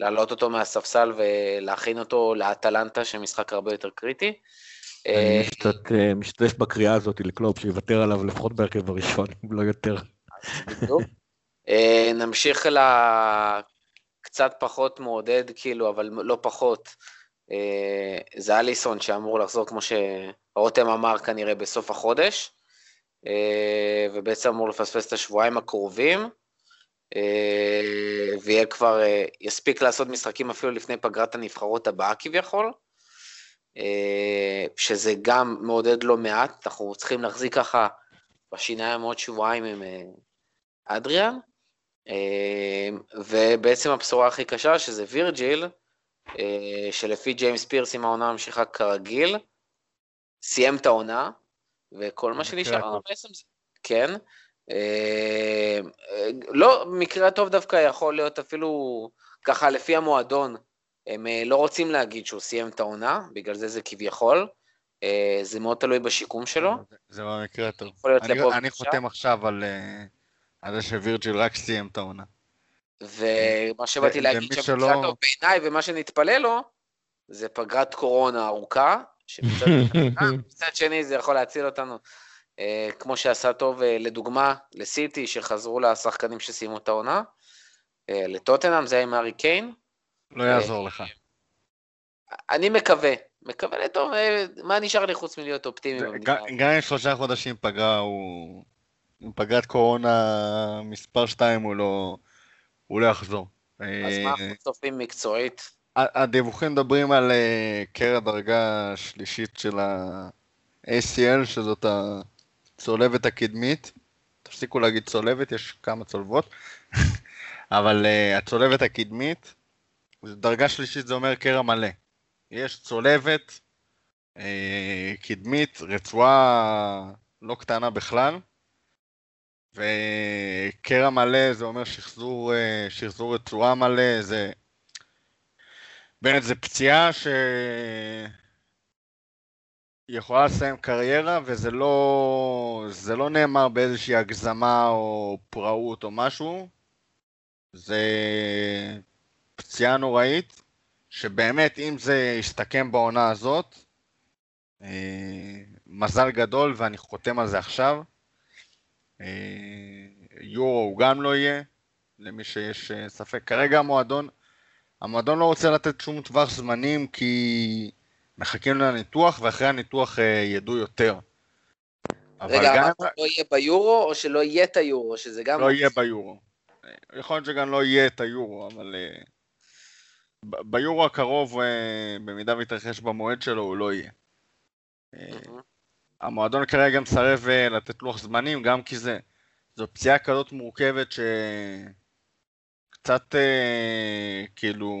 להעלות אותו מהספסל ולהכין אותו לאטלנטה, שמשחק הרבה יותר קריטי. אני אה, אה, משתתף בקריאה הזאת לקלופ, שיוותר עליו לפחות בהרכב הראשון, אם לא יותר. אה, נמשיך קצת פחות מעודד, כאילו, אבל לא פחות, זה אליסון שאמור לחזור, כמו שרותם אמר, כנראה בסוף החודש, ובעצם אמור לפספס את השבועיים הקרובים, ויהיה כבר, אה, יספיק לעשות משחקים אפילו לפני פגרת הנבחרות הבאה כביכול, אה, שזה גם מעודד לא מעט, אנחנו צריכים להחזיק ככה בשיניים עוד שבועיים עם אה, אדריאן, אה, ובעצם הבשורה הכי קשה, שזה וירג'יל, אה, שלפי ג'יימס פירס, אם העונה ממשיכה כרגיל, סיים את העונה, וכל מה שנשאר לנו. בעצם זה... כן. אה, אה, לא, במקרה הטוב דווקא יכול להיות אפילו ככה לפי המועדון, הם אה, לא רוצים להגיד שהוא סיים את העונה, בגלל זה זה כביכול. זה מאוד תלוי בשיקום שלו. זה- הטוב. יכול להיות אני-. חותם עכשיו על על זה שווירג'יל רק סיים את העונה. ומה שבאתי להגיד שבמקרה שלא- טוב בעיניי, ומה שנתפלל לו, זה פגרת קורונה ארוכה, שמצד (laughs) מצד שני זה יכול להציל אותנו, כמו שעשה טוב אה, לדוגמה לסיטי, שחזרו לשחקנים שסיימו את העונה. אה, לטוטנאם זה היה עם הארי קיין. לא יעזור לך. אני מקווה, מקווה לטוב, אה, מה נשאר לי חוץ מלהיות אופטימי במדינה? גם- אם שלושה חודשים פגרה הוא... עם פגרת קורונה מספר 2 הוא לא... הוא לא יחזור. אז אה, מה אנחנו צופים מקצועית? הדיווחים מדברים על אה, קרע דרגה שלישית של ה-ACL, שזאת הצולבת הקדמית. תפסיקו להגיד צולבת, יש כמה צולבות. (laughs) אבל אה, הצולבת הקדמית, דרגה שלישית זה אומר קרע מלא. יש צולבת אה, קדמית, רצועה לא קטנה בכלל, וקרע מלא זה אומר שחזור, אה, שחזור רצועה מלא, זה... בנט זה פציעה ש... יכולה לסיים קריירה, וזה לא, זה לא נאמר באיזושהי הגזמה או פראות או משהו. זה פציעה נוראית, שבאמת אם זה יסתכם בעונה הזאת, אה, מזל גדול ואני חותם על זה עכשיו. אה, יורו הוא גם לא יהיה, למי שיש אה, ספק. כרגע המועדון, המועדון לא רוצה לתת שום טווח זמנים כי מחכים לניתוח ואחרי הניתוח אה, ידעו יותר. אבל רגע, גם לא יהיה ביורו, או שלא יהיה את היורו, שזה גם... לא יהיה ביורו. יכול להיות שגם לא יהיה את היורו, אבל אה, ביורו הקרוב, אה, במידה ויתרחש במועד שלו, הוא לא יהיה. מהמם. המועדון כרגע מסרב אה, לתת לוח זמנים, גם כי זה, זו פציעה כזאת מורכבת שקצת כאילו,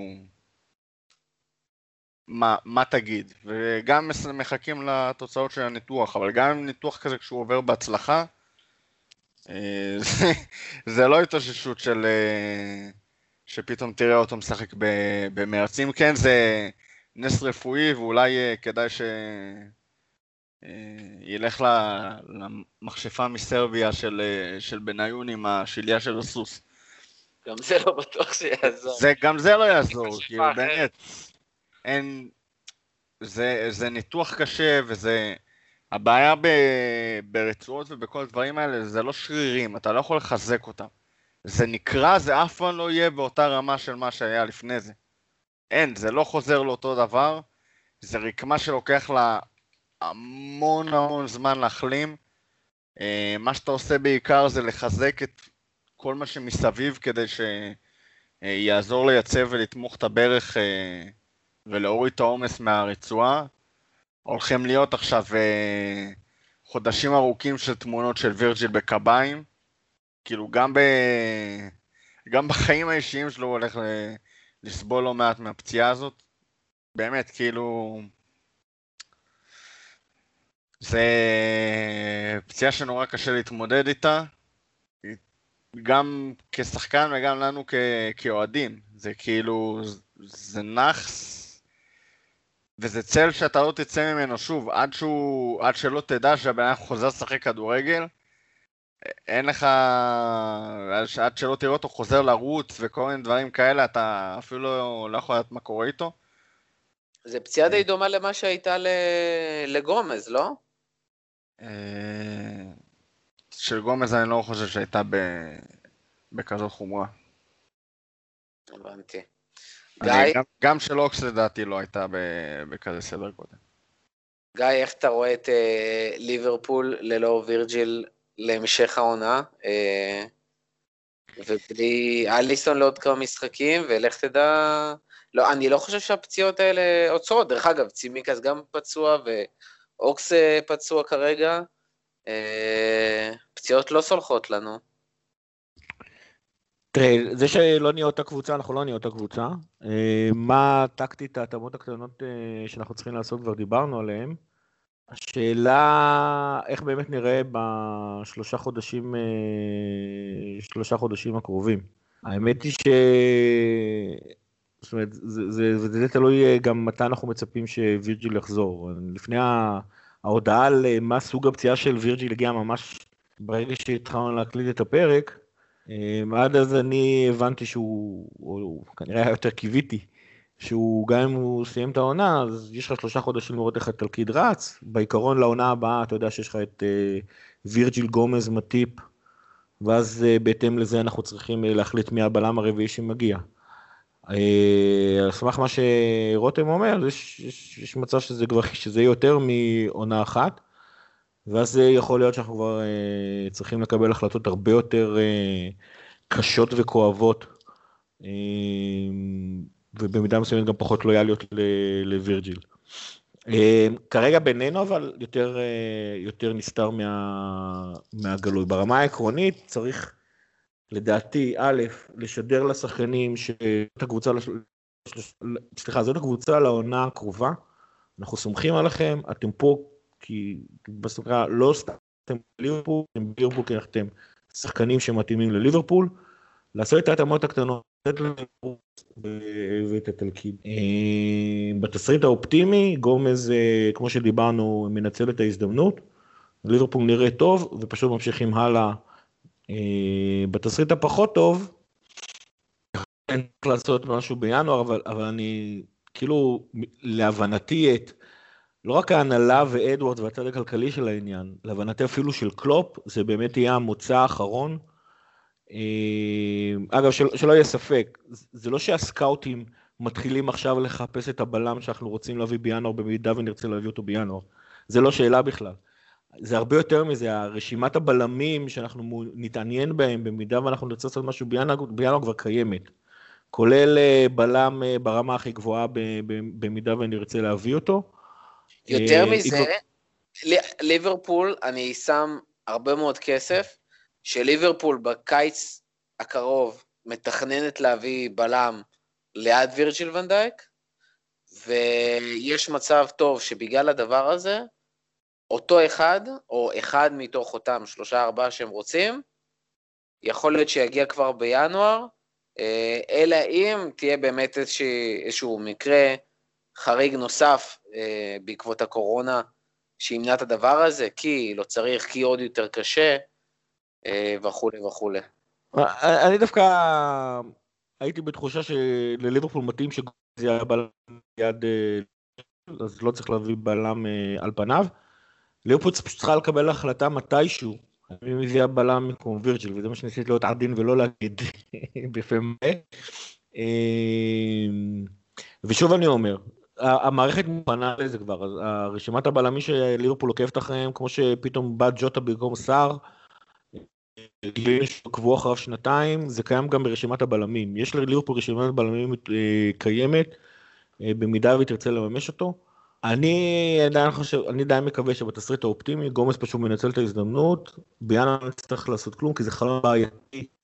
מה, מה תגיד? וגם מחכים לתוצאות של הניתוח, אבל גם ניתוח כזה כשהוא עובר בהצלחה, אה, זה, (laughs) זה לא התאוששות של... אה, שפתאום תראה אותו משחק במרץ. אם כן, זה נס רפואי, ואולי אה, כדאי ש... ילך ל- למכשפה מסרביה של, של בניון עם השליה של הסוס. גם זה לא בטוח שיעזור. זה, גם זה לא יעזור, כאילו. באמת, אין, זה, זה ניתוח קשה וזה, הבעיה ב, ברצועות ובכל הדברים האלה זה לא שרירים, אתה לא יכול לחזק אותם. זה נקרע, זה אף פעם לא יהיה באותה רמה של מה שהיה לפני זה. אין, זה לא חוזר לאותו דבר, זה רקמה שלוקח לה המון המון זמן להחלים. אה, מה שאתה עושה בעיקר זה לחזק את כל מה שמסביב כדי שיעזור לייצב ולתמוך את הברך אה, ולהוריד את העומס מהרצועה. הולכים להיות עכשיו אה, חודשים ארוכים של תמונות של וירג'יל בקביים. כאילו גם, ב... גם בחיים האישיים שלו הוא הולך ל- לסבול לא מעט מהפציעה הזאת. באמת, כאילו... זה פציעה שנורא קשה להתמודד איתה, גם כשחקן וגם לנו. כאוהדים. זה כאילו, זה נאחס, וזה צל שאתה לא תצא ממנו שוב, עד, שהוא, עד שלא תדע שהבן אדם חוזר לשחק כדורגל, אין לך, עד שלא תראה אותו חוזר לרוץ וכל מיני דברים כאלה, אתה אפילו לא, לא יכול לדעת מה קורה איתו. זה פציעה די דומה למה שהייתה ל- לגומז, לא? אה, של גומז אני לא חושב שהייתה ב... בכזאת חומרה. הבנתי. גיא, גם- גם של אוקס לדעתי לא הייתה בכזה סדר גודל. גיא, איך אתה רואה את אה, ליברפול ללא וירג'יל להמשך העונה? אה, ובלי אליסון לעוד כמה משחקים, ולך תדע... לא, אני לא חושב שהפציעות האלה עוצרות. דרך אגב, צימיקס גם פצוע, ואוקס אה, פצוע כרגע. אה, פציעות לא סולחות לנו. תראה, זה שלא נהיה אותה קבוצה, אנחנו לא נהיה אותה קבוצה. אה, מה טקטית ההתאמות הקטנות אה, שאנחנו צריכים לעשות, כבר דיברנו עליהן. השאלה, איך באמת נראה בשלושה חודשים, אה, שלושה חודשים הקרובים. האמת היא ש... זאת אומרת, זה, זה, זה, זה תלוי גם מתי אנחנו מצפים שווירג'יל יחזור. לפני ההודעה על מה סוג הפציעה של וירג'יל הגיעה ממש ברגע שהתחלנו להקליט את הפרק, עד אז אני הבנתי שהוא, או כנראה היה יותר קיוויתי, שהוא גם אם הוא סיים את העונה, אז יש לך שלושה חודשים לראות איך התלכיד רץ. בעיקרון לעונה הבאה אתה יודע שיש לך את אה, וירג'יל גומז מטיפ, ואז אה, בהתאם לזה אנחנו צריכים אה, להחליט מי הבלם הרביעי שמגיע. אה, על סמך מה שרותם אומר, יש, יש, יש מצב שזה כבר, (laughs) שזה יותר מעונה אחת. ואז יכול להיות שאנחנו כבר אה, צריכים לקבל החלטות הרבה יותר אה, קשות וכואבות, אה, ובמידה מסוימת גם פחות לויאליות לווירג'יל. אה, כרגע בינינו אבל יותר, אה, יותר נסתר מה, מהגלוי. ברמה העקרונית צריך לדעתי, א', לשדר לשחקנים שאת הקבוצה, סליחה, זאת הקבוצה לעונה הקרובה, אנחנו סומכים עליכם, אתם פה כי בסופו לא סתם ליברפול, אתם ליברפול כי אתם שחקנים שמתאימים לליברפול, לעשות את ההתאמות הקטנות, לתת ו- ואת התלכיד. אה, בתסריט האופטימי, גומז, אה, כמו שדיברנו, מנצל את ההזדמנות, ליברפול נראה טוב ופשוט ממשיכים הלאה. אה, בתסריט הפחות טוב, אין צריך לעשות משהו בינואר, אבל, אבל אני, כאילו, להבנתי את לא רק ההנהלה ואדוארד והצד הכלכלי של העניין, להבנתי אפילו של קלופ, זה באמת יהיה המוצא האחרון. אה, אגב, של, שלא יהיה ספק, זה לא שהסקאוטים מתחילים עכשיו לחפש את הבלם שאנחנו רוצים להביא בינואר, במידה ונרצה להביא אותו בינואר. זה לא שאלה בכלל. זה הרבה יותר מזה, הרשימת הבלמים שאנחנו נתעניין בהם, במידה ואנחנו נרצה לעשות משהו בינואר, בינואר כבר קיימת. כולל אה, בלם אה, ברמה הכי גבוהה במידה ונרצה להביא אותו. יותר אה, מזה, ליברפול, אני שם הרבה מאוד כסף, שליברפול בקיץ הקרוב מתכננת להביא בלם ליד וירג'יל ונדייק, ויש מצב טוב שבגלל הדבר הזה, אותו אחד, או אחד מתוך אותם שלושה ארבעה שהם רוצים, יכול להיות שיגיע כבר בינואר, אה, אלא אם תהיה באמת איזושהי, איזשהו מקרה חריג נוסף אה, בעקבות הקורונה, שימנע את הדבר הזה, כי לא צריך, כי עוד יותר קשה, אה, וכולי וכולי. אה, אני דווקא הייתי בתחושה שלליברפול מתאים שגוז יהיה בלם יד, אה, אז לא צריך להביא בלם אה, על פניו. ליברפול צריכה לקבל החלטה מתישהו, אם היא מביאה בלם במקום וירג'יל, וזה מה שניסיתי להיות עדין ולא להגיד (laughs) בפה מלא. אה, ושוב אני אומר, המערכת מוכנה לזה כבר, אז הרשימת הבלמים שליברפול עוקבת אחריהם, כמו שפתאום בא ג'וטה במקום סער, גילים אחריו שנתיים, זה קיים גם ברשימת הבלמים. יש לליברפול רשימת בלמים אה, קיימת, אה, במידה והיא תרצה לממש אותו. אני עדיין חושב, אני עדיין מקווה שבתסריט האופטימי, גומס פשוט מנצל את ההזדמנות, בינואר לא נצטרך לעשות כלום, כי זה חלום בעייתי.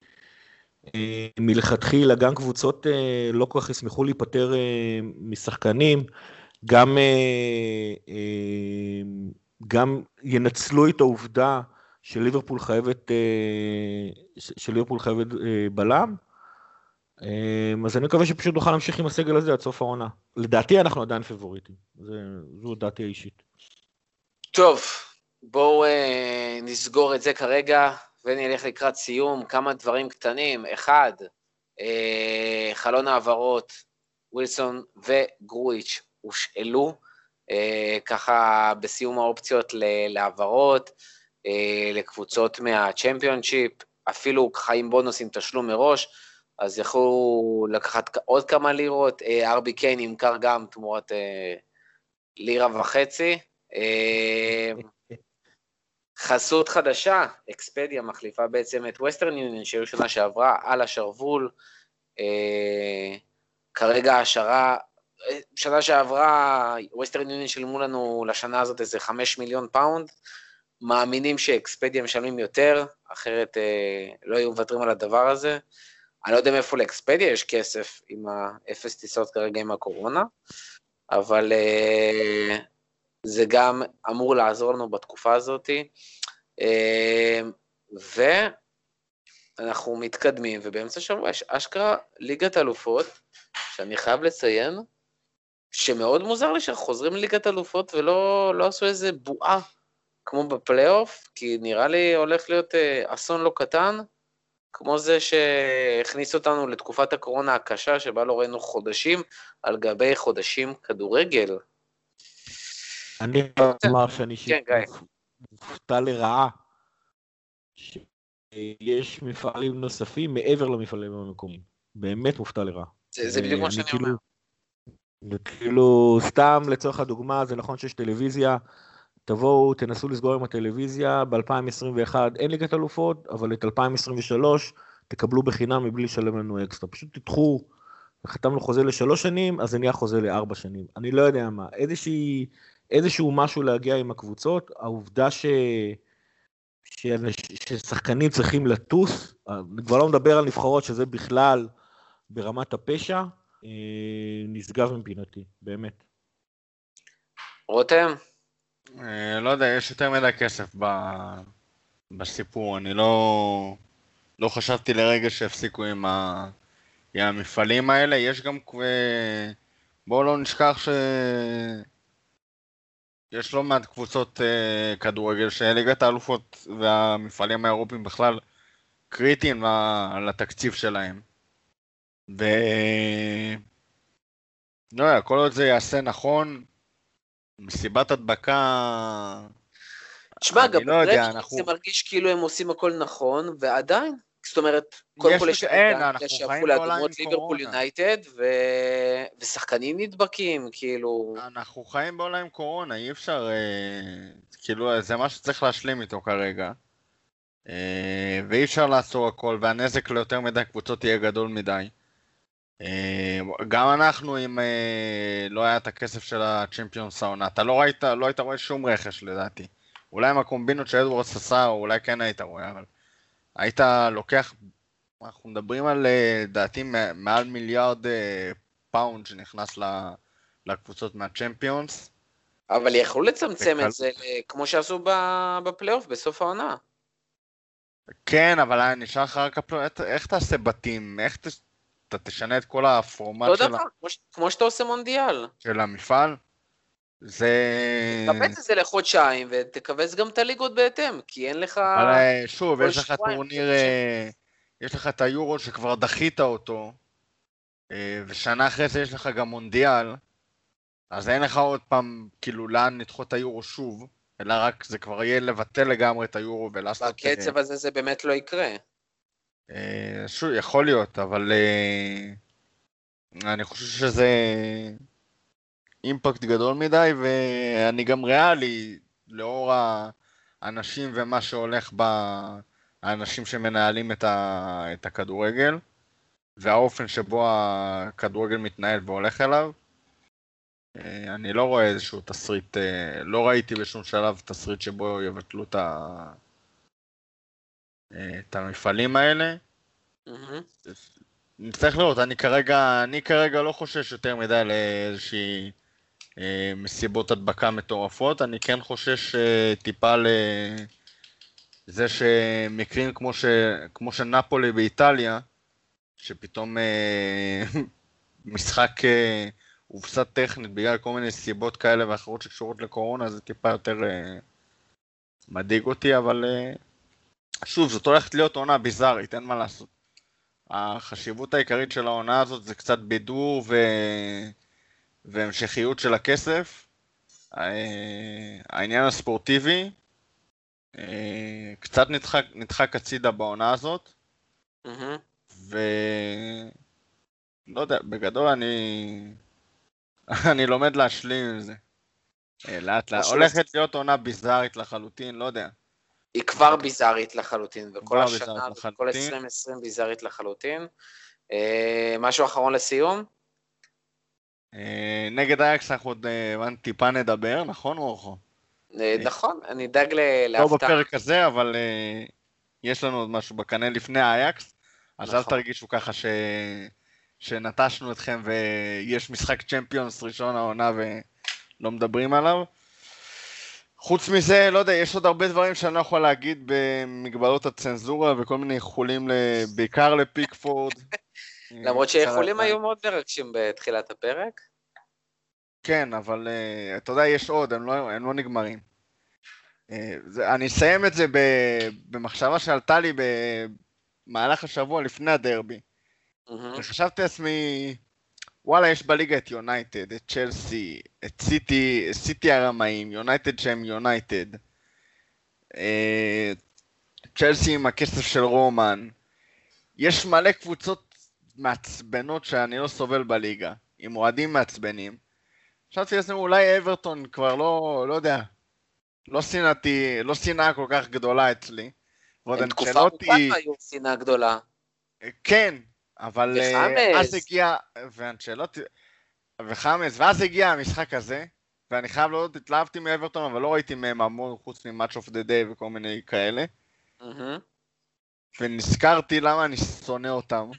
אה, מלכתחילה, גם קבוצות אה, לא כל כך ישמחו להיפטר אה, משחקנים, גם, גם ינצלו את העובדה שליברפול חייבת, שליברפול חייבת בלם. אז אני מקווה שפשוט נוכל להמשיך עם הסגל הזה עד סוף העונה. לדעתי אנחנו עדיין פיבוריטים, זה- זו דעתי האישית. טוב, בואו נסגור את זה כרגע ונלך לקראת סיום. כמה דברים קטנים. אחד, אה, חלון העברות, ווילסון וגרויץ' הושאלו, אה, ככה בסיום האופציות להעברות, אה, לקבוצות מהצ'מפיונשיפ, אפילו עם בונוס עם תשלום מראש. אז יכלו לקחת עוד כמה לירות, אה, הרבי קיין נמכר גם תמורת אה, לירה וחצי. חסות חדשה, אקספדיה מחליפה בעצם את ווסטרן יוניון שהיו שנה שעברה על השרוול. אה, כרגע השערה, אה, שנה שעברה ווסטרן יוניון שילמו לנו לשנה הזאת איזה 5 מיליון פאונד. מאמינים שאקספדיה משלמים יותר, אחרת אה, לא היו מוותרים על הדבר הזה. אני לא יודע מאיפה לאקספדיה יש כסף עם האפס טיסות כרגע עם הקורונה, אבל אה, זה גם אמור לעזור לנו בתקופה הזאת. אה, ואנחנו מתקדמים, ובאמצע השבוע יש אשכרה ליגת אלופות, שאני חייב לציין, שמאוד מוזר לי שאנחנו חוזרים לליגת אלופות ולא לא עשו איזה בועה כמו בפלייאוף, כי נראה לי הולך להיות אה, אסון לא קטן, כמו זה שהכניס אותנו לתקופת הקורונה הקשה, שבה לא ראינו חודשים על גבי חודשים כדורגל. אני אומר שאני כן. מופתע לרעה שיש מפעלים נוספים מעבר למפעלים המקומיים. באמת מופתע לרעה. זה, בדיוק מה אני שאני כאילו- אומר. כאילו, סתם לצורך הדוגמה, זה נכון שיש טלוויזיה, תבואו, תנסו לסגור עם הטלוויזיה, ב-2021 אין ליגת אלופות, אבל את 2023 תקבלו בחינם מבלי לשלם לנו אקסטרה. פשוט תדחו, חתמנו חוזה לשלוש שנים, אז זה נהיה חוזה לארבע שנים. אני לא יודע מה, איזושהי, איזשהו משהו להגיע עם הקבוצות, העובדה ש... שאנש... ששחקנים צריכים לטוס, אני כבר לא מדבר על נבחרות שזה בכלל ברמת הפשע, אה, נשגב מבינתי, באמת. רותם, אה, לא יודע, יש יותר מדי כסף ב... בסיפור, אני לא... לא חשבתי לרגע שהפסיקו עם, ה... עם המפעלים האלה, יש גם... אה, בואו לא נשכח ש... יש לא מעט קבוצות אה, כדורגל שליגת האלופות והמפעלים האירופיים בכלל קריטיים לתקציב שלהם. ו... לא יודע, כל עוד זה יעשה נכון, מסיבת הדבקה... תשמע, גם לא יודע, אנחנו- זה מרגיש כאילו הם עושים הכל נכון, ועדיין, זאת אומרת, קודם כל יש אנחנו שהפכו לאדומות ליברפול. יונייטד, ו- ושחקנים נדבקים, כאילו, אנחנו חיים בעולם עם קורונה, אי אפשר... אה, כאילו, זה מה שצריך להשלים איתו כרגע. אה, ואי אפשר לעצור הכל, והנזק ליותר מדי קבוצות יהיה גדול מדי. אה, גם אנחנו, אם אה, לא היה את הכסף של הצ'מפיונס העונה, אתה לא ראית, לא היית רואה שום רכש לדעתי. אולי עם הקומבינות שאדוורדס עשה, אולי כן היית רואה, אבל היית לוקח, אנחנו מדברים על, אה, לדעתי, מ- מעל מיליארד אה, פאונד שנכנס לקבוצות מהצ'מפיונס. אבל יכלו לצמצם בקל- את זה, כמו שעשו בפלייאוף בסוף העונה. כן, אבל היה נשאר לך רק הפלייאוף, איך תעשה בתים? איך ת... אתה תשנה את כל הפורמט אותו של, ה... דבר, כמו ש- כמו שאתה עושה מונדיאל. של המפעל? זה... תקבץ את זה לחודשיים, ותכווץ גם את הליגות בהתאם, כי אין לך... אבל אה, שוב, יש לך טורניר, יש אה, יש לך את היורו שכבר דחית אותו, אה, ושנה אחרי זה יש לך גם מונדיאל, אז אין לך עוד פעם, כאילו, לאן לדחות את היורו שוב, אלא רק זה כבר יהיה לבטל לגמרי את היורו ולעשות... בקצב הזה זה באמת לא יקרה. שוב, יכול להיות, אבל אני חושב שזה אימפקט גדול מדי, ואני גם ריאלי, לאור האנשים ומה שהולך ב... האנשים שמנהלים את, ה... את הכדורגל, והאופן שבו הכדורגל מתנהל והולך אליו. אה, אני לא רואה איזשהו תסריט, אה, לא ראיתי בשום שלב תסריט שבו יבטלו את, ה... אה, את המפעלים האלה. מהמם. נצטרך לראות, אני כרגע, אני כרגע לא חושש יותר מדי לאיזושהי מסיבות הדבקה מטורפות, אני כן חושש אה, טיפה לזה שמקרים כמו, ש, כמו של נפולי באיטליה, שפתאום אה, (laughs) משחק אה, הופסד טכנית בגלל כל מיני סיבות כאלה ואחרות שקשורות לקורונה, זה טיפה יותר אה, מדאיג אותי, אבל אה, שוב, זאת הולכת להיות עונה ביזארית, אין מה לעשות. החשיבות העיקרית של העונה הזאת זה קצת בידור ו... והמשכיות של הכסף. אה, העניין הספורטיבי אה, קצת נדחק, נדחק הצידה בעונה הזאת, מהמם. ו... לא יודע, בגדול אני... אני לומד להשלים עם זה. אה, לאט לאט. הולכת להיות עונה ביזארית לחלוטין, לא יודע. היא כבר ביזארית לחלוטין, וכל השנה, וכל לחלוטין. 2020 ביזארית לחלוטין. משהו אחרון לסיום? אה, נגד אייקס אנחנו עוד אה, טיפה נדבר, נכון אורחו? אה, נכון, אני אדאג לא להפתעה. בפרק הזה, אבל יש לנו עוד משהו בקנה לפני האייקס, אז אל נכון. תרגישו ככה ש... שנטשנו אתכם ויש משחק צ'מפיונס ראשון העונה ולא מדברים עליו. חוץ מזה, לא יודע, יש עוד הרבה דברים שאני לא יכול להגיד במגבלות הצנזורה וכל מיני איחולים. בעיקר לפיקפורד. (laughs) למרות שאיחולים. היו מאוד מרגשים בתחילת הפרק. כן, אבל uh, אתה יודע, יש עוד, הם לא, הם לא נגמרים. Uh, זה, אני אסיים את זה ב, במחשבה שעלתה לי במהלך השבוע לפני הדרבי. מהמם. וחשבתי לעצמי, וואלה, יש בליגה את יונייטד, את צ'לסי, את סיטי, סיטי הרמאים, יונייטד שהם יונייטד. אה, צ'לסי עם הכסף של רומן. יש מלא קבוצות מעצבנות שאני לא סובל בליגה, עם אוהדים מעצבנים. חשבתי לעצמי, אולי אברטון כבר לא, לא יודע, לא שנאתי, לא שנאה כל כך גדולה אצלי. ועוד תקופה ארוכה היו שנאה גדולה. כן, אבל אה. אז הגיע, ואנצ'לוטי, וחמאס, ואז הגיע המשחק הזה, ואני חייב להודות, התלהבתי מאברטון, אבל לא ראיתי מהם המון חוץ מ-Match of the Day וכל מיני כאלה, מהמם. ונזכרתי למה אני שונא אותם,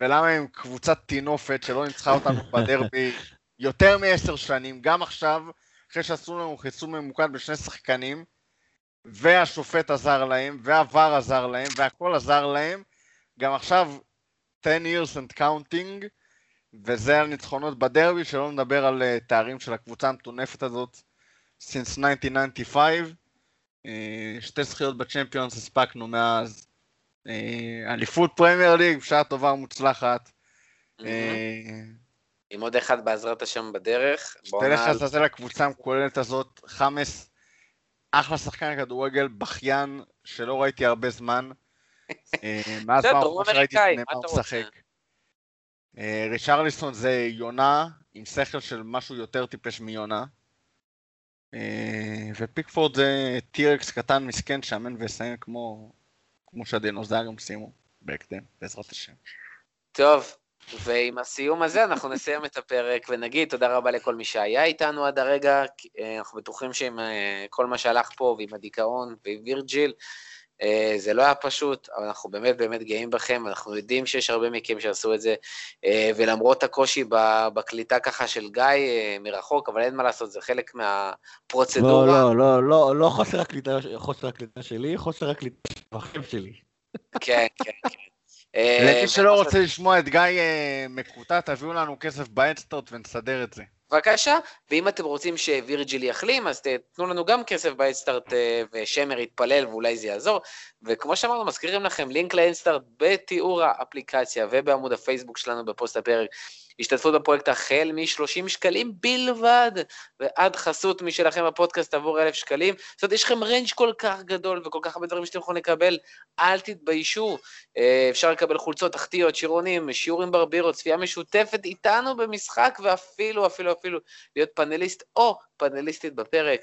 ולמה הם קבוצת טינופת שלא ניצחה אותנו (laughs) בדרבי יותר מעשר שנים, גם עכשיו, אחרי שעשו לנו חיסול ממוקד בשני שחקנים, והשופט עזר להם, והVAR עזר להם, והכל עזר להם, גם עכשיו 10 years and counting, וזה על ניצחונות בדרבי, שלא נדבר על uh, תארים של הקבוצה המטונפת הזאת since 1995. Uh, שתי זכיות בצ'מפיונס הספקנו מאז. Uh, אליפות פרמייר ליג, בשעה טובה ומוצלחת. אה, עם עוד אחד בעזרת השם בדרך. שתלך לעזאזל הקבוצה המקוללת הזאת, חמאס, אחלה שחקן כדורגל, בכיין, שלא ראיתי הרבה זמן. (laughs) אה, מאז פעם שראיתי את נאמר? משחק. אה, רישרליסון זה יונה, עם שכל של משהו יותר טיפש מיונה. אה, ופיקפורד זה טירקס קטן מסכן, שאמן ויסיים כמו, כמו שהדינוזארים סיימו, בהקדם, בעזרת השם. טוב, ועם הסיום הזה אנחנו נסיים את הפרק ונגיד תודה רבה לכל מי שהיה איתנו עד הרגע. אה, אנחנו בטוחים שעם אה, כל מה שהלך פה ועם הדיכאון ועם וירג'יל, זה לא היה פשוט, אבל אנחנו באמת באמת גאים בכם, אנחנו יודעים שיש הרבה מכם שעשו את זה, אה, ולמרות הקושי ב- בקליטה ככה של גיא אה, מרחוק, אבל אין מה לעשות, זה חלק לא, מהפרוצדורה. לא, לא, לא, לא חוסר הקליטה, חוסר הקליטה שלי, חוסר הקליטה של שלי. כן, כן, כן. אה, למי שלא רוצה לשמוע את גיא אה, מקוטע, תביאו לנו כסף באדסטארט ונסדר את זה. בבקשה, ואם אתם רוצים שווירג'יל יחלים, אז תתנו לנו גם כסף באדסטארט אה, ושמר יתפלל ואולי זה יעזור. וכמו שאמרנו, מזכירים לכם, לינק לאדסטארט בתיאור האפליקציה ובעמוד הפייסבוק שלנו בפוסט הפרק. השתתפות בפרויקט החל מ-30 שקלים בלבד, ועד חסות משלכם בפודקאסט עבור 1,000 שקלים. זאת אומרת, יש לכם range כל כך גדול וכל כך הרבה דברים שאתם יכולים לקבל, אל תתביישו. אה, אפשר לקבל חולצות, תחתיות, שירונים, שיעורים ברבירו, צפייה משותפת איתנו במשחק, ואפילו, אפילו, אפילו להיות פאנליסט או פאנליסטית בפרק.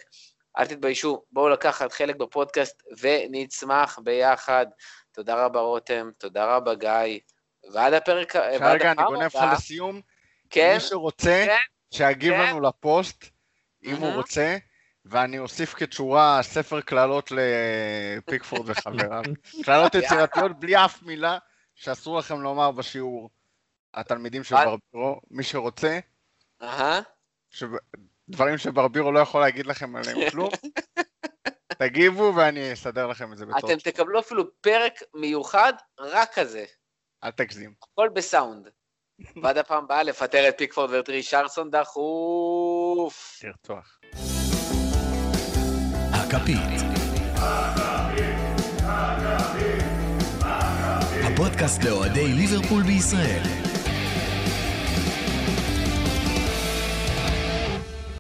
אל תתביישו, בואו לקחת חלק בפודקאסט ונצמח ביחד. תודה רבה רותם, תודה רבה גיא, ועד הפרק, רגע, אני גונב לך. לסיום. כן, מי שרוצה, כן, שיגיב כן. לנו לפוסט, אם הוא מהמם. רוצה, ואני אוסיף כתשורה ספר קללות לפיקפורד (laughs) וחבריו. קללות יצירתיות בלי אף מילה שאסור לכם לומר בשיעור. התלמידים של מה? ברבירו, מי שרוצה. שב- דברים שברבירו לא יכול להגיד לכם עליהם כלום, (laughs) תגיבו ואני אסדר לכם את זה בטוב. אתם תקבלו אפילו פרק מיוחד רק כזה, אל תגזים. הכל בסאונד. (laughs) ועד הפעם הבאה לפטר את פיקפורד ואת רישרסון דחוף. תרצוח. הכפית. הפודקאסט לאוהדי ליברפול בישראל.